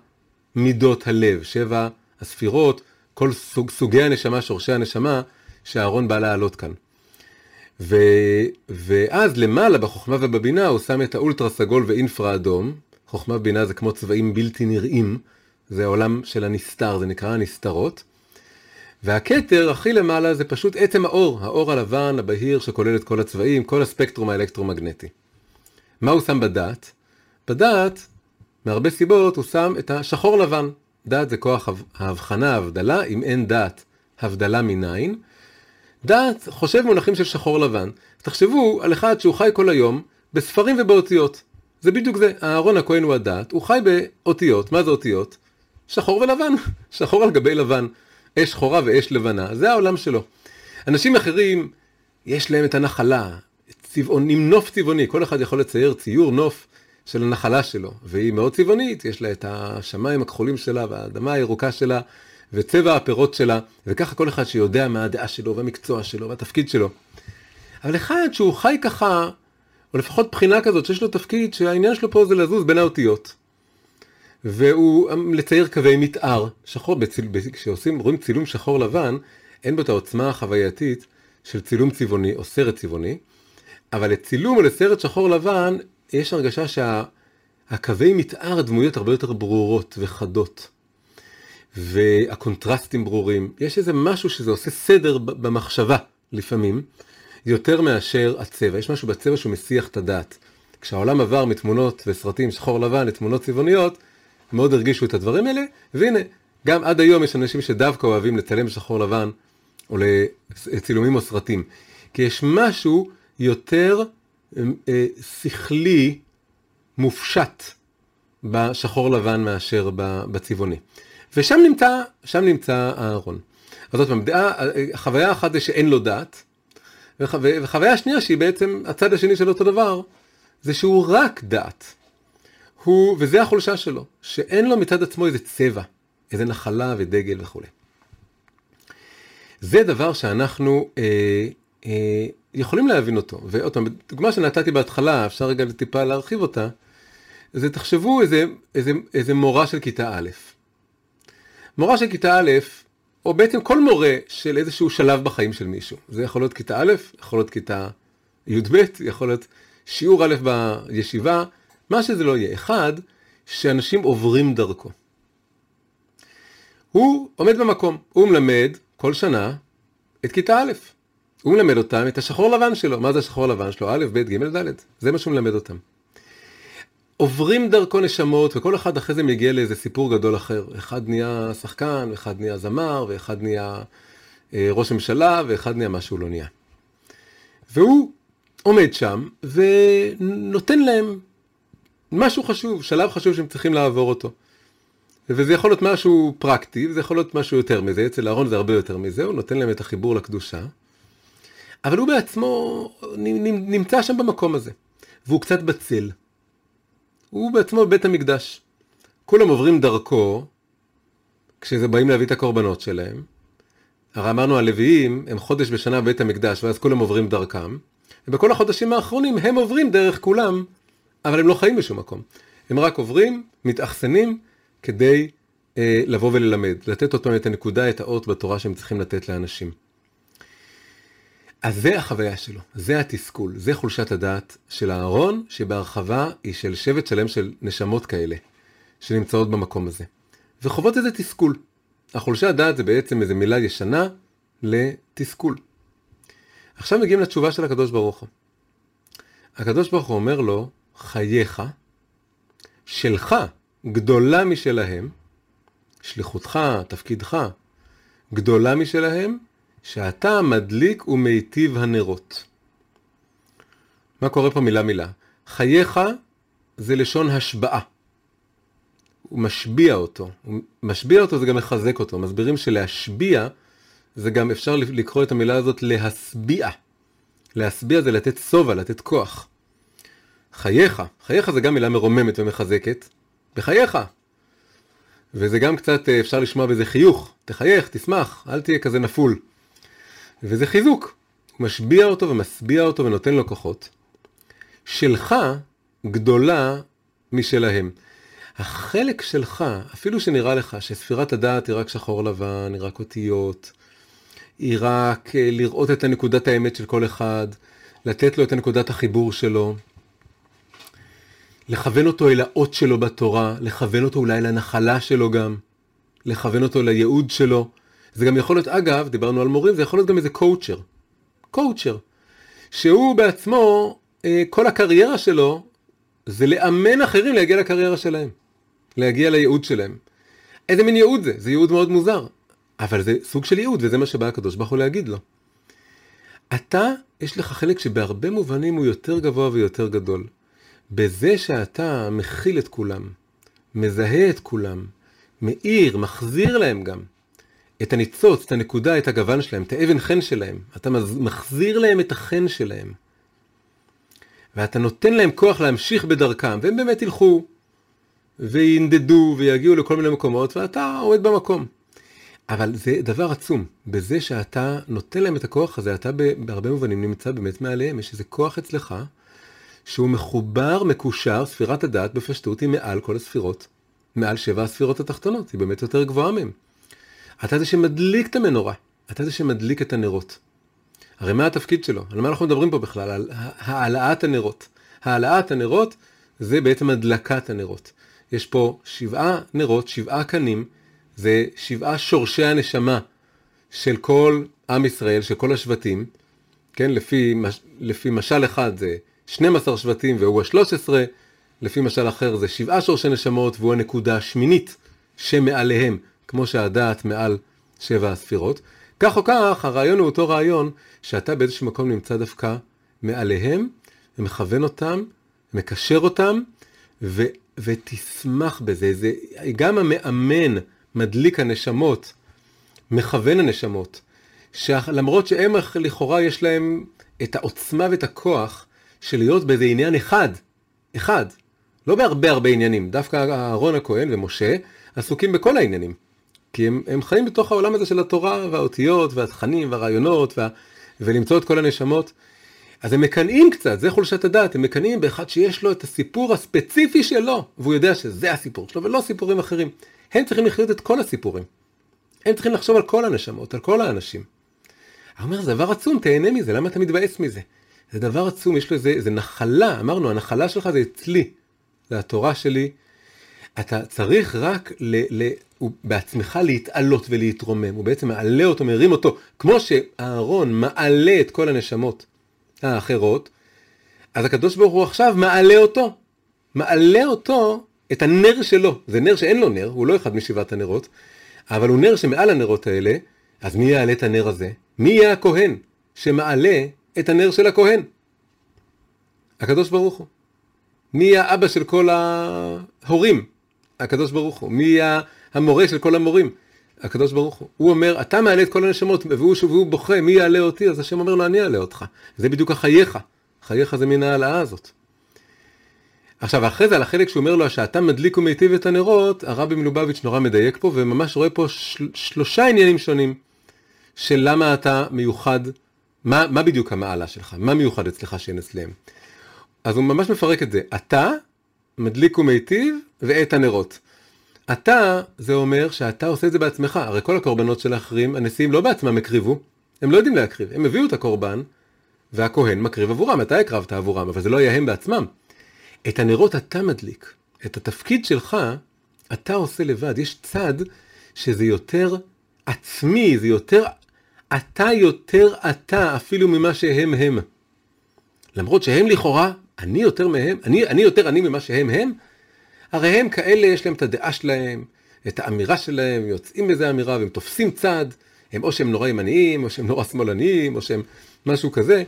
מידות הלב, שבע הספירות, כל סוג, סוגי הנשמה, שורשי הנשמה, שאהרון בא לעלות כאן. ו, ואז למעלה בחוכמה ובבינה הוא שם את האולטרה סגול ואינפרה אדום. חוכמה ובינה זה כמו צבעים בלתי נראים, זה העולם של הנסתר, זה נקרא הנסתרות. והכתר הכי למעלה זה פשוט עצם האור, האור הלבן, הבהיר, שכולל את כל הצבעים, כל הספקטרום האלקטרומגנטי. מה הוא שם בדעת? בדעת, מהרבה סיבות, הוא שם את השחור לבן. דעת זה כוח ההבחנה, ההבדלה, אם אין דעת, הבדלה מניין. דעת חושב מונחים של שחור לבן. תחשבו על אחד שהוא חי כל היום בספרים ובאותיות. זה בדיוק זה, אהרון הכהן הוא הדעת, הוא חי באותיות. מה זה אותיות? שחור ולבן, שחור על גבי לבן. אש שחורה ואש לבנה, זה העולם שלו. אנשים אחרים, יש להם את הנחלה, צבעונים, נוף צבעוני, כל אחד יכול לצייר ציור נוף של הנחלה שלו, והיא מאוד צבעונית, יש לה את השמיים הכחולים שלה והאדמה הירוקה שלה וצבע הפירות שלה, וככה כל אחד שיודע מה הדעה שלו והמקצוע שלו והתפקיד שלו. אבל אחד שהוא חי ככה, או לפחות בחינה כזאת שיש לו תפקיד שהעניין שלו פה זה לזוז בין האותיות. והוא לצייר קווי מתאר, שחור, בציל, כשעושים, רואים צילום שחור לבן, אין בו את העוצמה החווייתית של צילום צבעוני או סרט צבעוני, אבל לצילום או לסרט שחור לבן יש הרגשה שהקווי מתאר הדמויות הרבה יותר ברורות וחדות. והקונטרסטים ברורים. יש איזה משהו שזה עושה סדר במחשבה לפעמים, יותר מאשר הצבע. יש משהו בצבע שהוא מסיח את הדעת. כשהעולם עבר מתמונות וסרטים שחור לבן לתמונות צבעוניות, מאוד הרגישו את הדברים האלה, והנה, גם עד היום יש אנשים שדווקא אוהבים לצלם בשחור לבן, או לצילומים או סרטים. כי יש משהו יותר אה, שכלי, מופשט, בשחור לבן מאשר בצבעוני. ושם נמצא, שם נמצא הארון. אז עוד פעם, דעה, חוויה אחת זה שאין לו דעת, וחוויה שנייה שהיא בעצם הצד השני של אותו דבר, זה שהוא רק דעת. הוא, וזה החולשה שלו, שאין לו מצד עצמו איזה צבע, איזה נחלה ודגל וכולי. זה דבר שאנחנו אה, אה, יכולים להבין אותו. ועוד פעם, דוגמה שנתתי בהתחלה, אפשר רגע טיפה להרחיב אותה, זה תחשבו איזה, איזה, איזה מורה של כיתה א'. מורה של כיתה א', או בעצם כל מורה של איזשהו שלב בחיים של מישהו. זה יכול להיות כיתה א', יכול להיות כיתה י"ב, יכול להיות שיעור א' בישיבה, מה שזה לא יהיה. אחד, שאנשים עוברים דרכו. הוא עומד במקום, הוא מלמד כל שנה את כיתה א'. הוא מלמד אותם את השחור לבן שלו. מה זה השחור לבן שלו? א', ב', ג', ד'. זה מה שהוא מלמד אותם. עוברים דרכו נשמות, וכל אחד אחרי זה מגיע לאיזה סיפור גדול אחר. אחד נהיה שחקן, ואחד נהיה זמר, ואחד נהיה אה, ראש ממשלה, ואחד נהיה מה שהוא לא נהיה. והוא עומד שם, ונותן להם משהו חשוב, שלב חשוב שהם צריכים לעבור אותו. וזה יכול להיות משהו פרקטי, וזה יכול להיות משהו יותר מזה, אצל אהרון זה הרבה יותר מזה, הוא נותן להם את החיבור לקדושה. אבל הוא בעצמו נמצא שם במקום הזה, והוא קצת בצל. הוא בעצמו בבית המקדש. כולם עוברים דרכו, כשזה באים להביא את הקורבנות שלהם. הרי אמרנו הלוויים הם חודש בשנה בבית המקדש, ואז כולם עוברים דרכם. ובכל החודשים האחרונים הם עוברים דרך כולם, אבל הם לא חיים בשום מקום. הם רק עוברים, מתאכסנים, כדי אה, לבוא וללמד, לתת עוד פעם את הנקודה, את האות בתורה שהם צריכים לתת לאנשים. אז זה החוויה שלו, זה התסכול, זה חולשת הדעת של אהרון, שבהרחבה היא של שבט שלם של נשמות כאלה, שנמצאות במקום הזה. וחוות איזה תסכול. החולשת הדעת זה בעצם איזו מילה ישנה לתסכול. עכשיו מגיעים לתשובה של הקדוש ברוך הוא. הקדוש ברוך הוא אומר לו, חייך, שלך, גדולה משלהם, שליחותך, תפקידך, גדולה משלהם, שאתה מדליק ומיטיב הנרות. מה קורה פה מילה מילה? חייך זה לשון השבעה. הוא משביע אותו. הוא משביע אותו זה גם מחזק אותו. מסבירים שלהשביע זה גם אפשר לקרוא את המילה הזאת להשביע. להשביע זה לתת שובע, לתת כוח. חייך, חייך זה גם מילה מרוממת ומחזקת. בחייך. וזה גם קצת אה, אפשר לשמוע בזה חיוך. תחייך, תשמח, אל תהיה כזה נפול. וזה חיזוק. משביע אותו ומשביע אותו ונותן לו כוחות. שלך גדולה משלהם. החלק שלך, אפילו שנראה לך שספירת הדעת היא רק שחור לבן, היא רק אותיות, היא רק אה, לראות את הנקודת האמת של כל אחד, לתת לו את הנקודת החיבור שלו, לכוון אותו אל האות שלו בתורה, לכוון אותו אולי לנחלה שלו גם, לכוון אותו לייעוד שלו. זה גם יכול להיות, אגב, דיברנו על מורים, זה יכול להיות גם איזה coacher. coacher. שהוא בעצמו, אה, כל הקריירה שלו, זה לאמן אחרים להגיע לקריירה שלהם. להגיע לייעוד שלהם. איזה מין ייעוד זה? זה ייעוד מאוד מוזר. אבל זה סוג של ייעוד, וזה מה שבא הקדוש ברוך הוא להגיד לו. אתה, יש לך חלק שבהרבה מובנים הוא יותר גבוה ויותר גדול. בזה שאתה מכיל את כולם, מזהה את כולם, מאיר, מחזיר להם גם את הניצוץ, את הנקודה, את הגוון שלהם, את האבן חן שלהם. אתה מחזיר להם את החן שלהם. ואתה נותן להם כוח להמשיך בדרכם, והם באמת ילכו, וינדדו, ויגיעו לכל מיני מקומות, ואתה עומד במקום. אבל זה דבר עצום, בזה שאתה נותן להם את הכוח הזה, אתה בהרבה מובנים נמצא באמת מעליהם, יש איזה כוח אצלך, שהוא מחובר, מקושר, ספירת הדעת בפשטות היא מעל כל הספירות, מעל שבע הספירות התחתונות, היא באמת יותר גבוהה מהן. אתה זה שמדליק את המנורה, אתה זה שמדליק את הנרות. הרי מה התפקיד שלו? על מה אנחנו מדברים פה בכלל? על העלאת הנרות. העלאת הנרות זה בעצם הדלקת הנרות. יש פה שבעה נרות, שבעה קנים, זה שבעה שורשי הנשמה של כל עם ישראל, של כל השבטים, כן, לפי, לפי משל אחד זה 12 שבטים והוא ה-13, לפי משל אחר זה שבעה שורשי נשמות והוא הנקודה השמינית שמעליהם, כמו שהדעת מעל שבע הספירות. כך או כך, הרעיון הוא אותו רעיון, שאתה באיזשהו מקום נמצא דווקא מעליהם, ומכוון אותם, מקשר אותם, ו, ותשמח בזה. זה, גם המאמן, מדליק הנשמות, מכוון הנשמות, שלמרות שהם לכאורה יש להם את העוצמה ואת הכוח של להיות באיזה עניין אחד, אחד, לא בהרבה הרבה עניינים, דווקא אהרון הכהן ומשה עסוקים בכל העניינים. כי הם, הם חיים בתוך העולם הזה של התורה והאותיות והתכנים והרעיונות וה, ולמצוא את כל הנשמות. אז הם מקנאים קצת, זה חולשת הדעת, הם מקנאים באחד שיש לו את הסיפור הספציפי שלו, והוא יודע שזה הסיפור שלו ולא סיפורים אחרים. הם צריכים לחיות את כל הסיפורים. הם צריכים לחשוב על כל הנשמות, על כל האנשים. הוא אומר, זה דבר עצום, תהנה מזה, למה אתה מתבאס מזה? זה דבר עצום, יש לו איזה, איזה נחלה, אמרנו, הנחלה שלך זה אצלי, זה התורה שלי. אתה צריך רק ל, ל, בעצמך להתעלות ולהתרומם, הוא בעצם מעלה אותו, מרים אותו, כמו שאהרון מעלה את כל הנשמות האחרות, אז הקדוש ברוך הוא עכשיו מעלה אותו, מעלה אותו, את הנר שלו, זה נר שאין לו נר, הוא לא אחד משבעת הנרות, אבל הוא נר שמעל הנרות האלה, אז מי יעלה את הנר הזה? מי יהיה הכהן שמעלה את הנר של הכהן? הקדוש ברוך הוא. מי האבא של כל ההורים? הקדוש ברוך הוא. מי המורה של כל המורים? הקדוש ברוך הוא. הוא אומר, אתה מעלה את כל הנשמות, והוא, והוא בוכה, מי יעלה אותי? אז השם אומר לו, אני אעלה אותך. זה בדיוק החייך. חייך זה מן ההעלאה הזאת. עכשיו, אחרי זה, על החלק שהוא אומר לו, שאתה מדליק ומיטיב את הנרות, הרבי מלובביץ' נורא מדייק פה, וממש רואה פה של, שלושה עניינים שונים, של למה אתה מיוחד, מה, מה בדיוק המעלה שלך, מה מיוחד אצלך שאין אצלם. אז הוא ממש מפרק את זה. אתה מדליק ומיטיב ואת הנרות. אתה, זה אומר שאתה עושה את זה בעצמך. הרי כל הקורבנות של האחרים, הנשיאים לא בעצמם הקריבו, הם לא יודעים להקריב. הם הביאו את הקורבן, והכהן מקריב עבורם. אתה הקרבת עבורם, אבל זה לא היה הם בעצמם. את הנרות אתה מדליק. את התפקיד שלך, אתה עושה לבד. יש צד שזה יותר עצמי, זה יותר, אתה יותר אתה אפילו ממה שהם הם. למרות שהם לכאורה אני יותר מהם? אני, אני יותר אני ממה שהם הם? הרי הם כאלה, יש להם את הדעה שלהם, את האמירה שלהם, יוצאים באיזה אמירה והם תופסים צד, הם או שהם נורא ימניים, או שהם נורא שמאלניים, או שהם משהו כזה.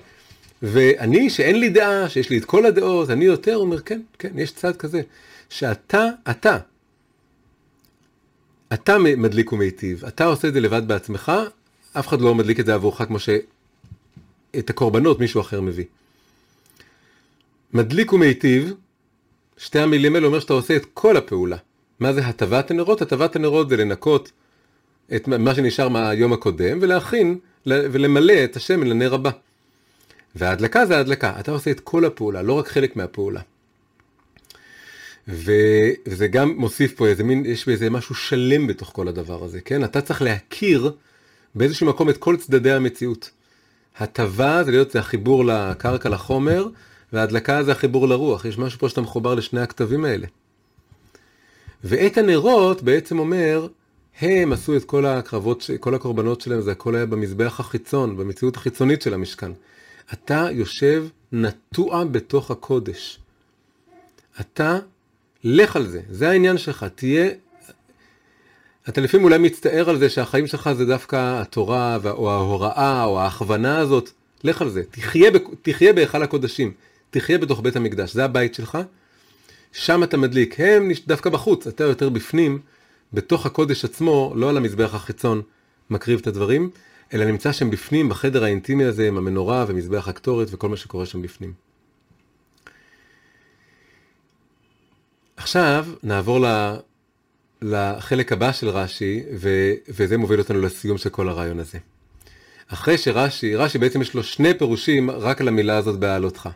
ואני, שאין לי דעה, שיש לי את כל הדעות, אני יותר, אומר, כן, כן, יש צד כזה. שאתה, אתה, אתה מדליק ומיטיב, אתה עושה את זה לבד בעצמך, אף אחד לא מדליק את זה עבורך כמו שאת הקורבנות מישהו אחר מביא. מדליק ומיטיב, שתי המילים האלה אומר שאתה עושה את כל הפעולה. מה זה הטבת הנרות? הטבת הנרות זה לנקות את מה שנשאר מהיום הקודם ולהכין ולמלא את השמן לנר הבא. וההדלקה זה ההדלקה, אתה עושה את כל הפעולה, לא רק חלק מהפעולה. וזה גם מוסיף פה איזה מין, יש באיזה משהו שלם בתוך כל הדבר הזה, כן? אתה צריך להכיר באיזשהו מקום את כל צדדי המציאות. הטבה זה להיות, זה החיבור לקרקע, לחומר, וההדלקה זה החיבור לרוח, יש משהו פה שאתה מחובר לשני הכתבים האלה. ואת הנרות בעצם אומר, הם עשו את כל הקרבות, כל הקורבנות שלהם, זה הכל היה במזבח החיצון, במציאות החיצונית של המשכן. אתה יושב נטוע בתוך הקודש. אתה, לך על זה, זה העניין שלך, תהיה... אתה לפעמים אולי מצטער על זה שהחיים שלך זה דווקא התורה, או ההוראה, או ההכוונה הזאת, לך על זה, תחיה, תחיה בהיכל הקודשים. תחיה בתוך בית המקדש, זה הבית שלך, שם אתה מדליק, הם דווקא בחוץ, אתה יותר בפנים, בתוך הקודש עצמו, לא על המזבח החיצון מקריב את הדברים, אלא נמצא שם בפנים, בחדר האינטימי הזה, עם המנורה ומזבח הקטורת וכל מה שקורה שם בפנים. עכשיו נעבור לחלק הבא של רש"י, ו... וזה מוביל אותנו לסיום של כל הרעיון הזה. אחרי שרש"י, רש"י בעצם יש לו שני פירושים רק על המילה הזאת בהעלותך.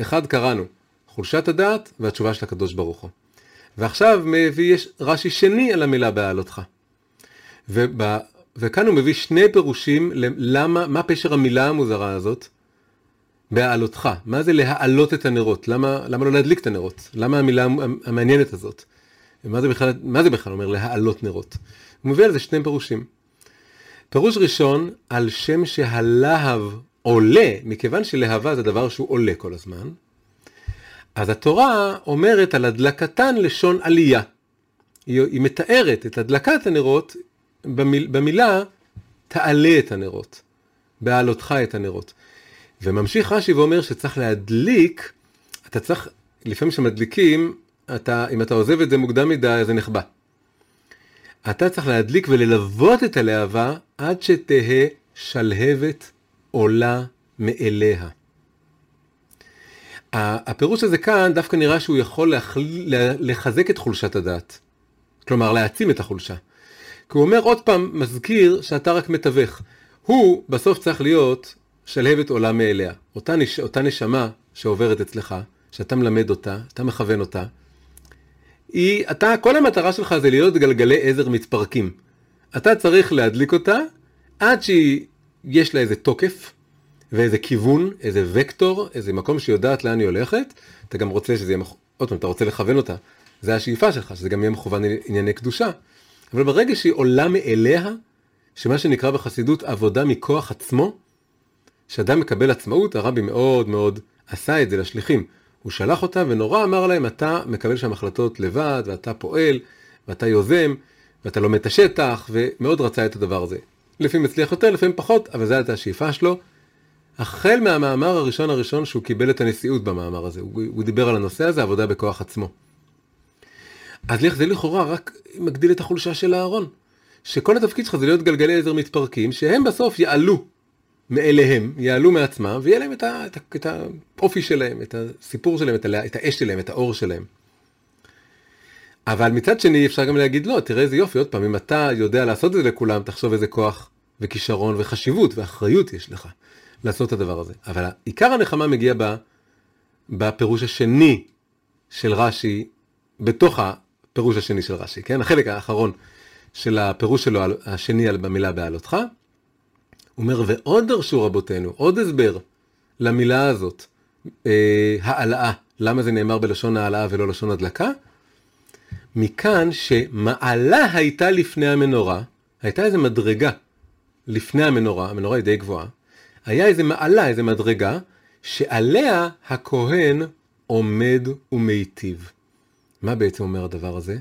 אחד קראנו, חולשת הדעת והתשובה של הקדוש ברוך הוא. ועכשיו מביא יש רש"י שני על המילה בהעלותך. ובא, וכאן הוא מביא שני פירושים למה, מה פשר המילה המוזרה הזאת בהעלותך. מה זה להעלות את הנרות? למה, למה לא להדליק את הנרות? למה המילה המעניינת הזאת? מה זה בכלל, מה זה בכלל אומר להעלות נרות? הוא מביא על זה שני פירושים. פירוש ראשון, על שם שהלהב עולה, מכיוון שלהבה זה דבר שהוא עולה כל הזמן, אז התורה אומרת על הדלקתן לשון עלייה. היא, היא מתארת את הדלקת הנרות במיל, במילה תעלה את הנרות, בהעלותך את הנרות. וממשיך רש"י ואומר שצריך להדליק, אתה צריך, לפעמים כשמדליקים, אתה, אם אתה עוזב את זה מוקדם מדי, זה נחבא. אתה צריך להדליק וללוות את הלהבה עד שתהא שלהבת עולה מאליה. הפירוש הזה כאן דווקא נראה שהוא יכול לחזק את חולשת הדעת. כלומר, להעצים את החולשה. כי הוא אומר עוד פעם, מזכיר שאתה רק מתווך. הוא בסוף צריך להיות שלהבת עולה מאליה. אותה, נש... אותה נשמה שעוברת אצלך, שאתה מלמד אותה, אתה מכוון אותה, היא, אתה, כל המטרה שלך זה להיות גלגלי עזר מתפרקים. אתה צריך להדליק אותה עד שיש לה איזה תוקף ואיזה כיוון, איזה וקטור, איזה מקום שהיא יודעת לאן היא הולכת. אתה גם רוצה שזה יהיה, עוד פעם, אתה רוצה לכוון אותה. זה השאיפה שלך, שזה גם יהיה מכוון ענייני קדושה. אבל ברגע שהיא עולה מאליה, שמה שנקרא בחסידות עבודה מכוח עצמו, שאדם מקבל עצמאות, הרבי מאוד מאוד עשה את זה לשליחים. הוא שלח אותם ונורא אמר להם, אתה מקבל שם החלטות לבד, ואתה פועל, ואתה יוזם, ואתה לומד את השטח, ומאוד רצה את הדבר הזה. לפעמים הצליח יותר, לפעמים פחות, אבל זו הייתה השאיפה שלו. החל מהמאמר הראשון הראשון שהוא קיבל את הנשיאות במאמר הזה, הוא, הוא דיבר על הנושא הזה, עבודה בכוח עצמו. אז זה לכאורה רק מגדיל את החולשה של אהרון. שכל התפקיד שלך זה להיות גלגלי עזר מתפרקים, שהם בסוף יעלו מאליהם, יעלו מעצמם, ויהיה להם את, ה, את, ה, את האופי שלהם, את הסיפור שלהם, את, ה, את האש שלהם, את האור שלהם. אבל מצד שני אפשר גם להגיד לא, תראה איזה יופי, עוד פעם, אם אתה יודע לעשות את זה לכולם, תחשוב איזה כוח וכישרון וחשיבות ואחריות יש לך לעשות את הדבר הזה. אבל עיקר הנחמה מגיע בפירוש השני של רש"י, בתוך הפירוש השני של רש"י, כן? החלק האחרון של הפירוש שלו השני במילה בעלותך. אומר, ועוד דרשו רבותינו, עוד הסבר למילה הזאת, אה, העלאה. למה זה נאמר בלשון העלאה ולא לשון הדלקה? מכאן שמעלה הייתה לפני המנורה, הייתה איזה מדרגה לפני המנורה, המנורה היא די גבוהה, היה איזה מעלה, איזה מדרגה, שעליה הכהן עומד ומיטיב. מה בעצם אומר הדבר הזה?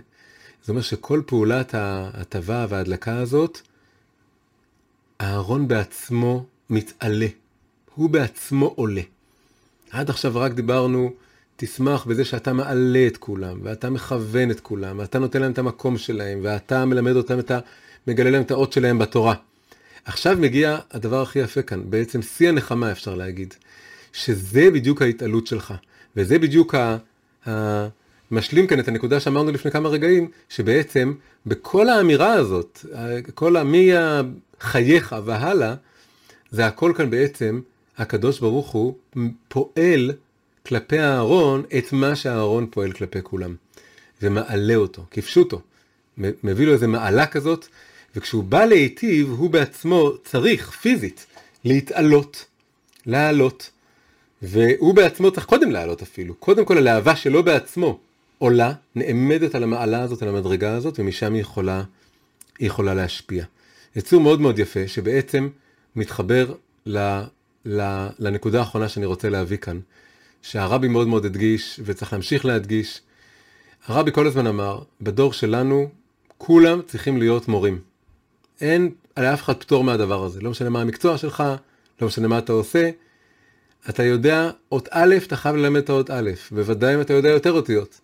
זה אומר שכל פעולת ההטבה וההדלקה הזאת, אהרון בעצמו מתעלה. הוא בעצמו עולה. עד עכשיו רק דיברנו, תשמח בזה שאתה מעלה את כולם, ואתה מכוון את כולם, ואתה נותן להם את המקום שלהם, ואתה מלמד אותם את ה... מגלה להם את האות שלהם בתורה. עכשיו מגיע הדבר הכי יפה כאן, בעצם שיא הנחמה אפשר להגיד, שזה בדיוק ההתעלות שלך, וזה בדיוק ה... ה... משלים כאן את הנקודה שאמרנו לפני כמה רגעים, שבעצם בכל האמירה הזאת, כל מי חייך והלאה, זה הכל כאן בעצם, הקדוש ברוך הוא פועל כלפי אהרון את מה שאהרון פועל כלפי כולם. ומעלה אותו, כפשוטו. מביא לו איזה מעלה כזאת, וכשהוא בא להיטיב, הוא בעצמו צריך, פיזית, להתעלות, לעלות. והוא בעצמו צריך קודם לעלות אפילו, קודם כל הלהבה שלו בעצמו, עולה, נעמדת על המעלה הזאת, על המדרגה הזאת, ומשם היא יכולה, היא יכולה להשפיע. יצור מאוד מאוד יפה, שבעצם מתחבר ל, ל, לנקודה האחרונה שאני רוצה להביא כאן, שהרבי מאוד מאוד הדגיש, וצריך להמשיך להדגיש. הרבי כל הזמן אמר, בדור שלנו, כולם צריכים להיות מורים. אין לאף אחד פטור מהדבר הזה, לא משנה מה המקצוע שלך, לא משנה מה אתה עושה. אתה יודע, אות א', אתה חייב ללמד את האות א', בוודאי אם אתה יודע יותר אותיות.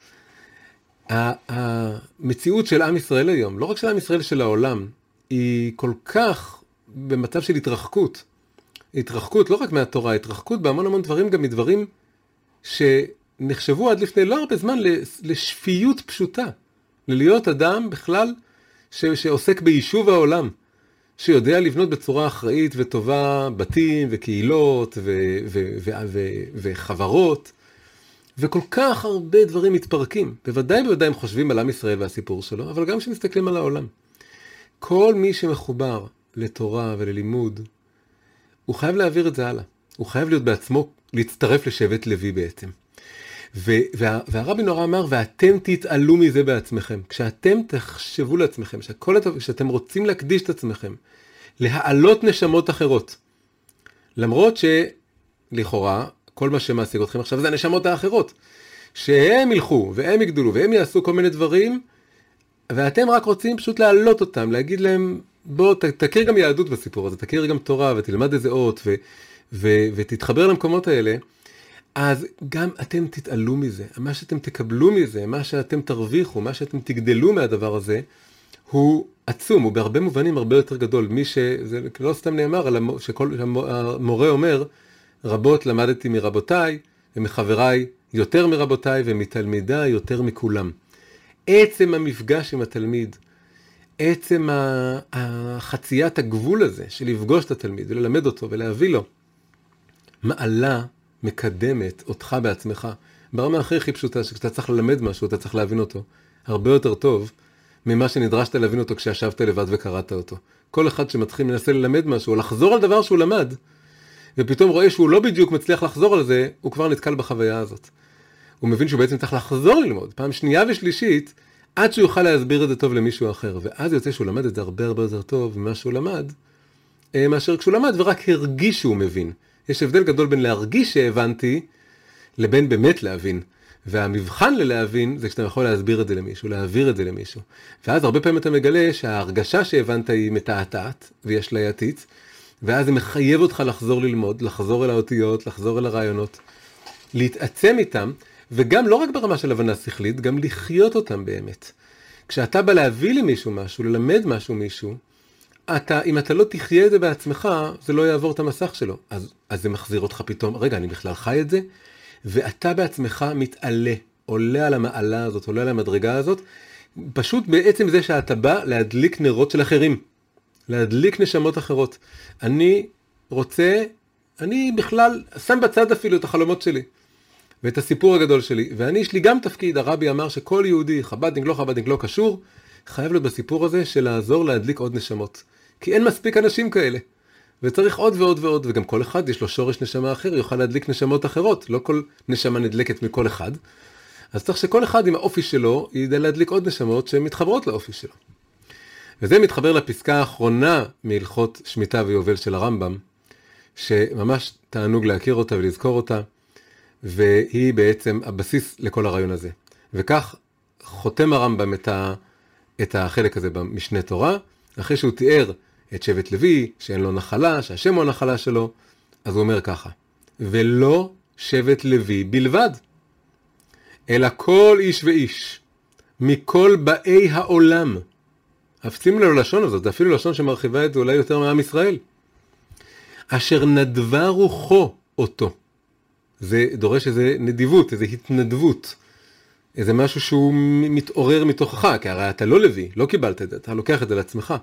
המציאות של עם ישראל היום, לא רק של עם ישראל, של העולם, היא כל כך במצב של התרחקות. התרחקות לא רק מהתורה, התרחקות בהמון המון דברים, גם מדברים שנחשבו עד לפני לא הרבה זמן לשפיות פשוטה. ללהיות אדם בכלל ש, שעוסק ביישוב העולם, שיודע לבנות בצורה אחראית וטובה בתים וקהילות ו, ו, ו, ו, ו, וחברות. וכל כך הרבה דברים מתפרקים. בוודאי בוודאי הם חושבים על עם ישראל והסיפור שלו, אבל גם כשמסתכלים על העולם. כל מי שמחובר לתורה וללימוד, הוא חייב להעביר את זה הלאה. הוא חייב להיות בעצמו, להצטרף לשבט לוי בעצם. וה, והרבי נורא אמר, ואתם תתעלו מזה בעצמכם. כשאתם תחשבו לעצמכם, שכל, שאתם רוצים להקדיש את עצמכם, להעלות נשמות אחרות. למרות שלכאורה, כל מה שמעסיק אתכם עכשיו זה הנשמות האחרות. שהם ילכו, והם יגדלו, והם יעשו כל מיני דברים, ואתם רק רוצים פשוט להעלות אותם, להגיד להם, בוא ת, תכיר גם יהדות בסיפור הזה, תכיר גם תורה ותלמד איזה אות ו, ו, ותתחבר למקומות האלה, אז גם אתם תתעלו מזה, מה שאתם תקבלו מזה, מה שאתם תרוויחו, מה שאתם תגדלו מהדבר הזה, הוא עצום, הוא בהרבה מובנים הרבה יותר גדול. מי ש... זה לא סתם נאמר, שכל המורה אומר, רבות למדתי מרבותיי ומחבריי יותר מרבותיי ומתלמידיי יותר מכולם. עצם המפגש עם התלמיד, עצם החציית הגבול הזה של לפגוש את התלמיד וללמד אותו ולהביא לו, מעלה, מקדמת אותך בעצמך. ברמה הכי הכי פשוטה, שכשאתה צריך ללמד משהו, אתה צריך להבין אותו. הרבה יותר טוב ממה שנדרשת להבין אותו כשישבת לבד וקראת אותו. כל אחד שמתחיל מנסה ללמד משהו, או לחזור על דבר שהוא למד, ופתאום רואה שהוא לא בדיוק מצליח לחזור על זה, הוא כבר נתקל בחוויה הזאת. הוא מבין שהוא בעצם צריך לחזור ללמוד, פעם שנייה ושלישית, עד שהוא יוכל להסביר את זה טוב למישהו אחר. ואז יוצא שהוא למד את זה הרבה הרבה יותר טוב ממה שהוא למד, אה, מאשר כשהוא למד ורק הרגיש שהוא מבין. יש הבדל גדול בין להרגיש שהבנתי, לבין באמת להבין. והמבחן ללהבין זה כשאתה יכול להסביר את זה למישהו, להעביר את זה למישהו. ואז הרבה פעמים אתה מגלה שההרגשה שהבנת היא מתעתעת והיא אשלייתית, ואז זה מחייב אותך לחזור ללמוד, לחזור אל האותיות, לחזור אל הרעיונות, להתעצם איתם, וגם לא רק ברמה של הבנה שכלית, גם לחיות אותם באמת. כשאתה בא להביא למישהו משהו, ללמד משהו מישהו, אתה, אם אתה לא תחיה את זה בעצמך, זה לא יעבור את המסך שלו. אז, אז זה מחזיר אותך פתאום, רגע, אני בכלל חי את זה? ואתה בעצמך מתעלה, עולה על המעלה הזאת, עולה על המדרגה הזאת, פשוט בעצם זה שאתה בא להדליק נרות של אחרים, להדליק נשמות אחרות. אני רוצה, אני בכלל שם בצד אפילו את החלומות שלי. ואת הסיפור הגדול שלי, ואני יש לי גם תפקיד, הרבי אמר שכל יהודי, חב"דניק, לא חב"דניק, לא קשור, חייב להיות בסיפור הזה של לעזור להדליק עוד נשמות. כי אין מספיק אנשים כאלה. וצריך עוד ועוד ועוד, וגם כל אחד יש לו שורש נשמה אחר, יוכל להדליק נשמות אחרות, לא כל נשמה נדלקת מכל אחד. אז צריך שכל אחד עם האופי שלו ידע להדליק עוד נשמות שמתחברות לאופי שלו. וזה מתחבר לפסקה האחרונה מהלכות שמיטה ויובל של הרמב"ם, שממש תענוג להכיר אותה ולזכור אותה, והיא בעצם הבסיס לכל הרעיון הזה. וכך חותם הרמב"ם את, ה, את החלק הזה במשנה תורה, אחרי שהוא תיאר את שבט לוי, שאין לו נחלה, שהשם הוא הנחלה שלו, אז הוא אומר ככה, ולא שבט לוי בלבד, אלא כל איש ואיש, מכל באי העולם. שימו לב ללשון הזאת, זה אפילו לשון שמרחיבה את זה אולי יותר מעם ישראל. אשר נדבה רוחו אותו. זה דורש איזה נדיבות, איזה התנדבות. איזה משהו שהוא מתעורר מתוכך, כי הרי אתה לא לוי, לא קיבלת את זה, אתה לוקח את זה לעצמך.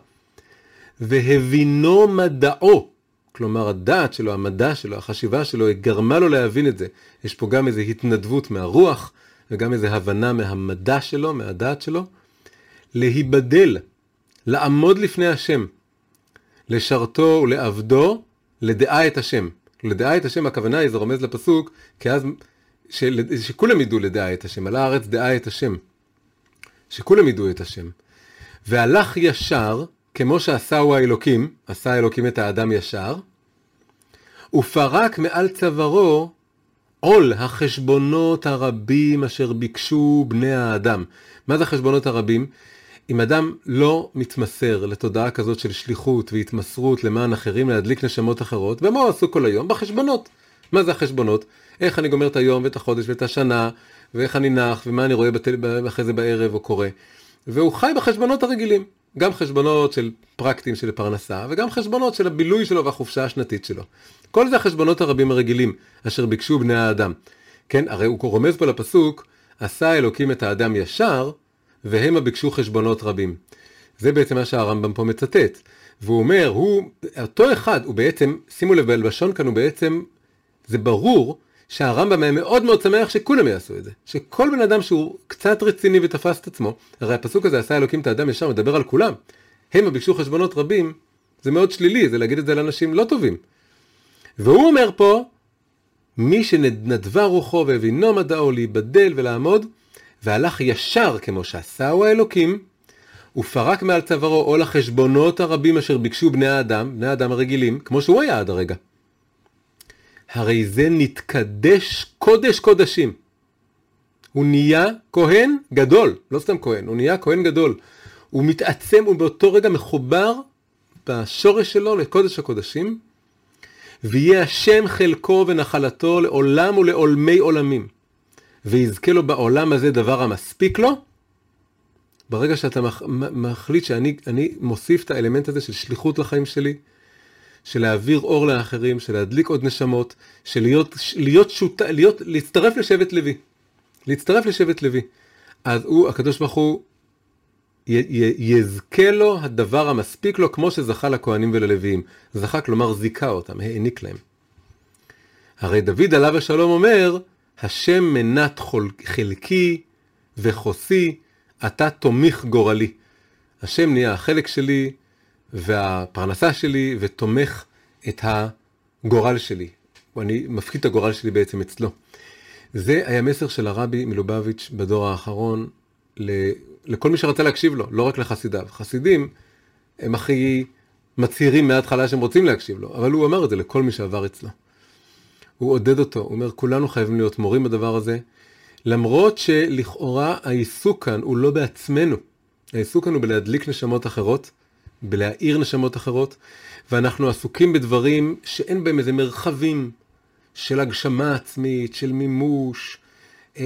והבינו מדעו, כלומר הדעת שלו, המדע שלו, החשיבה שלו, גרמה לו להבין את זה. יש פה גם איזו התנדבות מהרוח, וגם איזו הבנה מהמדע שלו, מהדעת שלו. להיבדל, לעמוד לפני השם, לשרתו ולעבדו, לדעה את השם. לדעה את השם, הכוונה היא, זה רומז לפסוק, כי אז, של, שכולם ידעו לדעה את השם, על הארץ דעה את השם. שכולם ידעו את השם. והלך ישר, כמו שעשהו האלוקים, עשה האלוקים את האדם ישר, ופרק מעל צווארו עול החשבונות הרבים אשר ביקשו בני האדם. מה זה החשבונות הרבים? אם אדם לא מתמסר לתודעה כזאת של שליחות והתמסרות למען אחרים להדליק נשמות אחרות, במה הוא עסוק כל היום? בחשבונות. מה זה החשבונות? איך אני גומר את היום ואת החודש ואת השנה, ואיך אני נח, ומה אני רואה בטל... אחרי זה בערב או קורא. והוא חי בחשבונות הרגילים. גם חשבונות של פרקטים של פרנסה, וגם חשבונות של הבילוי שלו והחופשה השנתית שלו. כל זה החשבונות הרבים הרגילים, אשר ביקשו בני האדם. כן, הרי הוא רומז פה לפסוק, עשה אלוקים את האדם ישר, והמה ביקשו חשבונות רבים. זה בעצם מה שהרמב"ם פה מצטט. והוא אומר, הוא, אותו אחד, הוא בעצם, שימו לב, בלשון כאן הוא בעצם, זה ברור שהרמב"ם היה מאוד מאוד שמח שכולם יעשו את זה. שכל בן אדם שהוא קצת רציני ותפס את עצמו, הרי הפסוק הזה, עשה אלוקים את האדם ישר, מדבר על כולם. המה ביקשו חשבונות רבים, זה מאוד שלילי, זה להגיד את זה לאנשים לא טובים. והוא אומר פה, מי שנדבה רוחו והבינו מדעו להיבדל ולעמוד, והלך ישר כמו שעשהו האלוקים, ופרק מעל צווארו עול החשבונות הרבים אשר ביקשו בני האדם, בני האדם הרגילים, כמו שהוא היה עד הרגע. הרי זה נתקדש קודש קודשים. הוא נהיה כהן גדול, לא סתם כהן, הוא נהיה כהן גדול. הוא מתעצם, הוא באותו רגע מחובר בשורש שלו לקודש הקודשים, ויהיה השם חלקו ונחלתו לעולם ולעולמי עולמים, ויזכה לו בעולם הזה דבר המספיק לו, ברגע שאתה מח, מחליט שאני מוסיף את האלמנט הזה של שליחות לחיים שלי, של להעביר אור לאחרים, של להדליק עוד נשמות, של להיות, להיות שוט... להיות, להצטרף לשבט לוי. להצטרף לשבט לוי. אז הוא, הקדוש ברוך הוא, י, י, יזכה לו הדבר המספיק לו, כמו שזכה לכהנים וללוויים. זכה, כלומר זיכה אותם, העניק להם. הרי דוד עליו השלום אומר, השם מנת חלקי וחוסי, אתה תומך גורלי. השם נהיה החלק שלי והפרנסה שלי ותומך את הגורל שלי. אני מפחית את הגורל שלי בעצם אצלו. זה היה מסר של הרבי מלובביץ' בדור האחרון לכל מי שרצה להקשיב לו, לא רק לחסידיו. חסידים הם הכי מצהירים מההתחלה שהם רוצים להקשיב לו, אבל הוא אמר את זה לכל מי שעבר אצלו. הוא עודד אותו, הוא אומר, כולנו חייבים להיות מורים בדבר הזה, למרות שלכאורה העיסוק כאן הוא לא בעצמנו. העיסוק כאן הוא בלהדליק נשמות אחרות, בלהאיר נשמות אחרות, ואנחנו עסוקים בדברים שאין בהם איזה מרחבים של הגשמה עצמית, של מימוש, אה,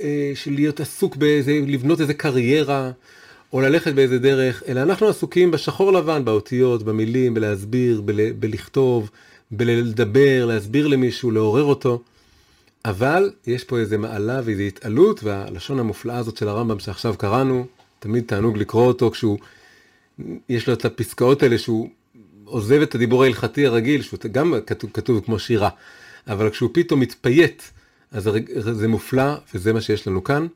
אה, של להיות עסוק באיזה, לבנות איזה קריירה, או ללכת באיזה דרך, אלא אנחנו עסוקים בשחור לבן, באותיות, במילים, בלהסביר, בל, בלכתוב, בלדבר, להסביר למישהו, לעורר אותו. אבל יש פה איזה מעלה ואיזו התעלות, והלשון המופלאה הזאת של הרמב"ם שעכשיו קראנו, תמיד תענוג לקרוא אותו כשהוא, יש לו את הפסקאות האלה שהוא עוזב את הדיבור ההלכתי הרגיל, שהוא גם כתוב, כתוב כמו שירה, אבל כשהוא פתאום מתפייט, אז זה מופלא, וזה מה שיש לנו כאן.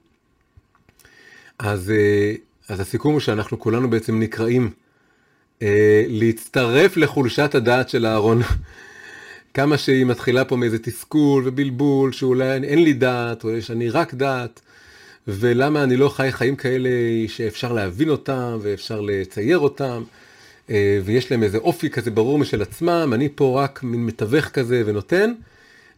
אז, אה, אז הסיכום הוא שאנחנו כולנו בעצם נקראים להצטרף לחולשת הדעת של אהרון. כמה שהיא מתחילה פה מאיזה תסכול ובלבול, שאולי אין לי דעת, או יש אני רק דעת, ולמה אני לא חי חיים כאלה שאפשר להבין אותם ואפשר לצייר אותם, אה, ויש להם איזה אופי כזה ברור משל עצמם, אני פה רק מין מתווך כזה ונותן.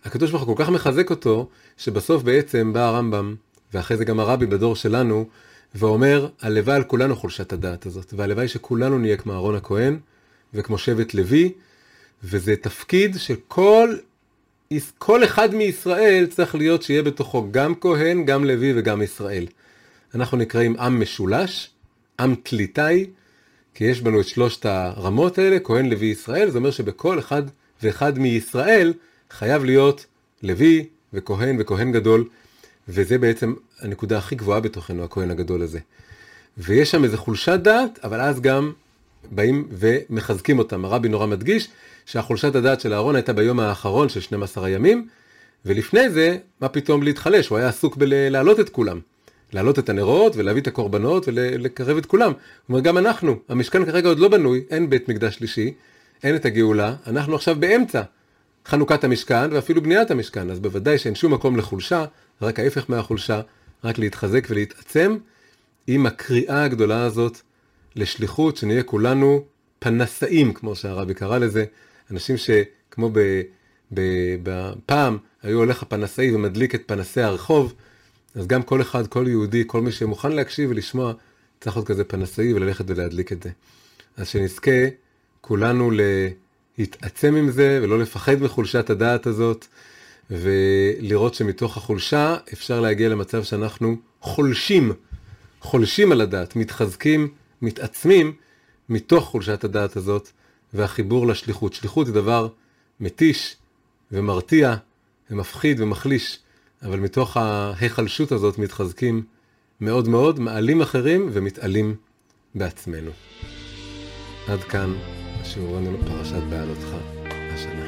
הקדוש ברוך הוא כל כך מחזק אותו, שבסוף בעצם בא הרמב"ם, ואחרי זה גם הרבי בדור שלנו, ואומר, הלוואי על כולנו חולשת הדעת הזאת, והלוואי שכולנו נהיה כמו אהרון הכהן, וכמו שבט לוי, וזה תפקיד שכל כל אחד מישראל צריך להיות שיהיה בתוכו גם כהן, גם לוי וגם ישראל. אנחנו נקראים עם משולש, עם תליטאי, כי יש בנו את שלושת הרמות האלה, כהן, לוי, ישראל, זה אומר שבכל אחד ואחד מישראל חייב להיות לוי וכהן וכהן גדול, וזה בעצם הנקודה הכי גבוהה בתוכנו, הכהן הגדול הזה. ויש שם איזה חולשת דעת, אבל אז גם באים ומחזקים אותם. הרבי נורא מדגיש שהחולשת הדעת של אהרון הייתה ביום האחרון של 12 הימים, ולפני זה, מה פתאום להתחלש? הוא היה עסוק בלהעלות את כולם. להעלות את הנרות ולהביא את הקורבנות ולקרב את כולם. הוא אומר, גם אנחנו, המשכן כרגע עוד לא בנוי, אין בית מקדש שלישי, אין את הגאולה, אנחנו עכשיו באמצע חנוכת המשכן ואפילו בניית המשכן, אז בוודאי שאין שום מקום לחולשה, רק ההפך מהחולשה, רק להתחזק ולהתעצם עם הקריאה הגדולה הזאת לשליחות, שנהיה כולנו פנסאים, כמו שהרבי קרא לזה, אנשים שכמו בפעם היו הולך הפנסאי ומדליק את פנסי הרחוב, אז גם כל אחד, כל יהודי, כל מי שמוכן להקשיב ולשמוע, צריך להיות כזה פנסאי וללכת ולהדליק את זה. אז שנזכה כולנו להתעצם עם זה ולא לפחד מחולשת הדעת הזאת, ולראות שמתוך החולשה אפשר להגיע למצב שאנחנו חולשים, חולשים על הדעת, מתחזקים, מתעצמים מתוך חולשת הדעת הזאת, והחיבור לשליחות. שליחות זה דבר מתיש ומרתיע ומפחיד ומחליש, אבל מתוך ההיחלשות הזאת מתחזקים מאוד מאוד, מעלים אחרים ומתעלים בעצמנו. עד כאן שיעורנו לפרשת בעלותך השנה.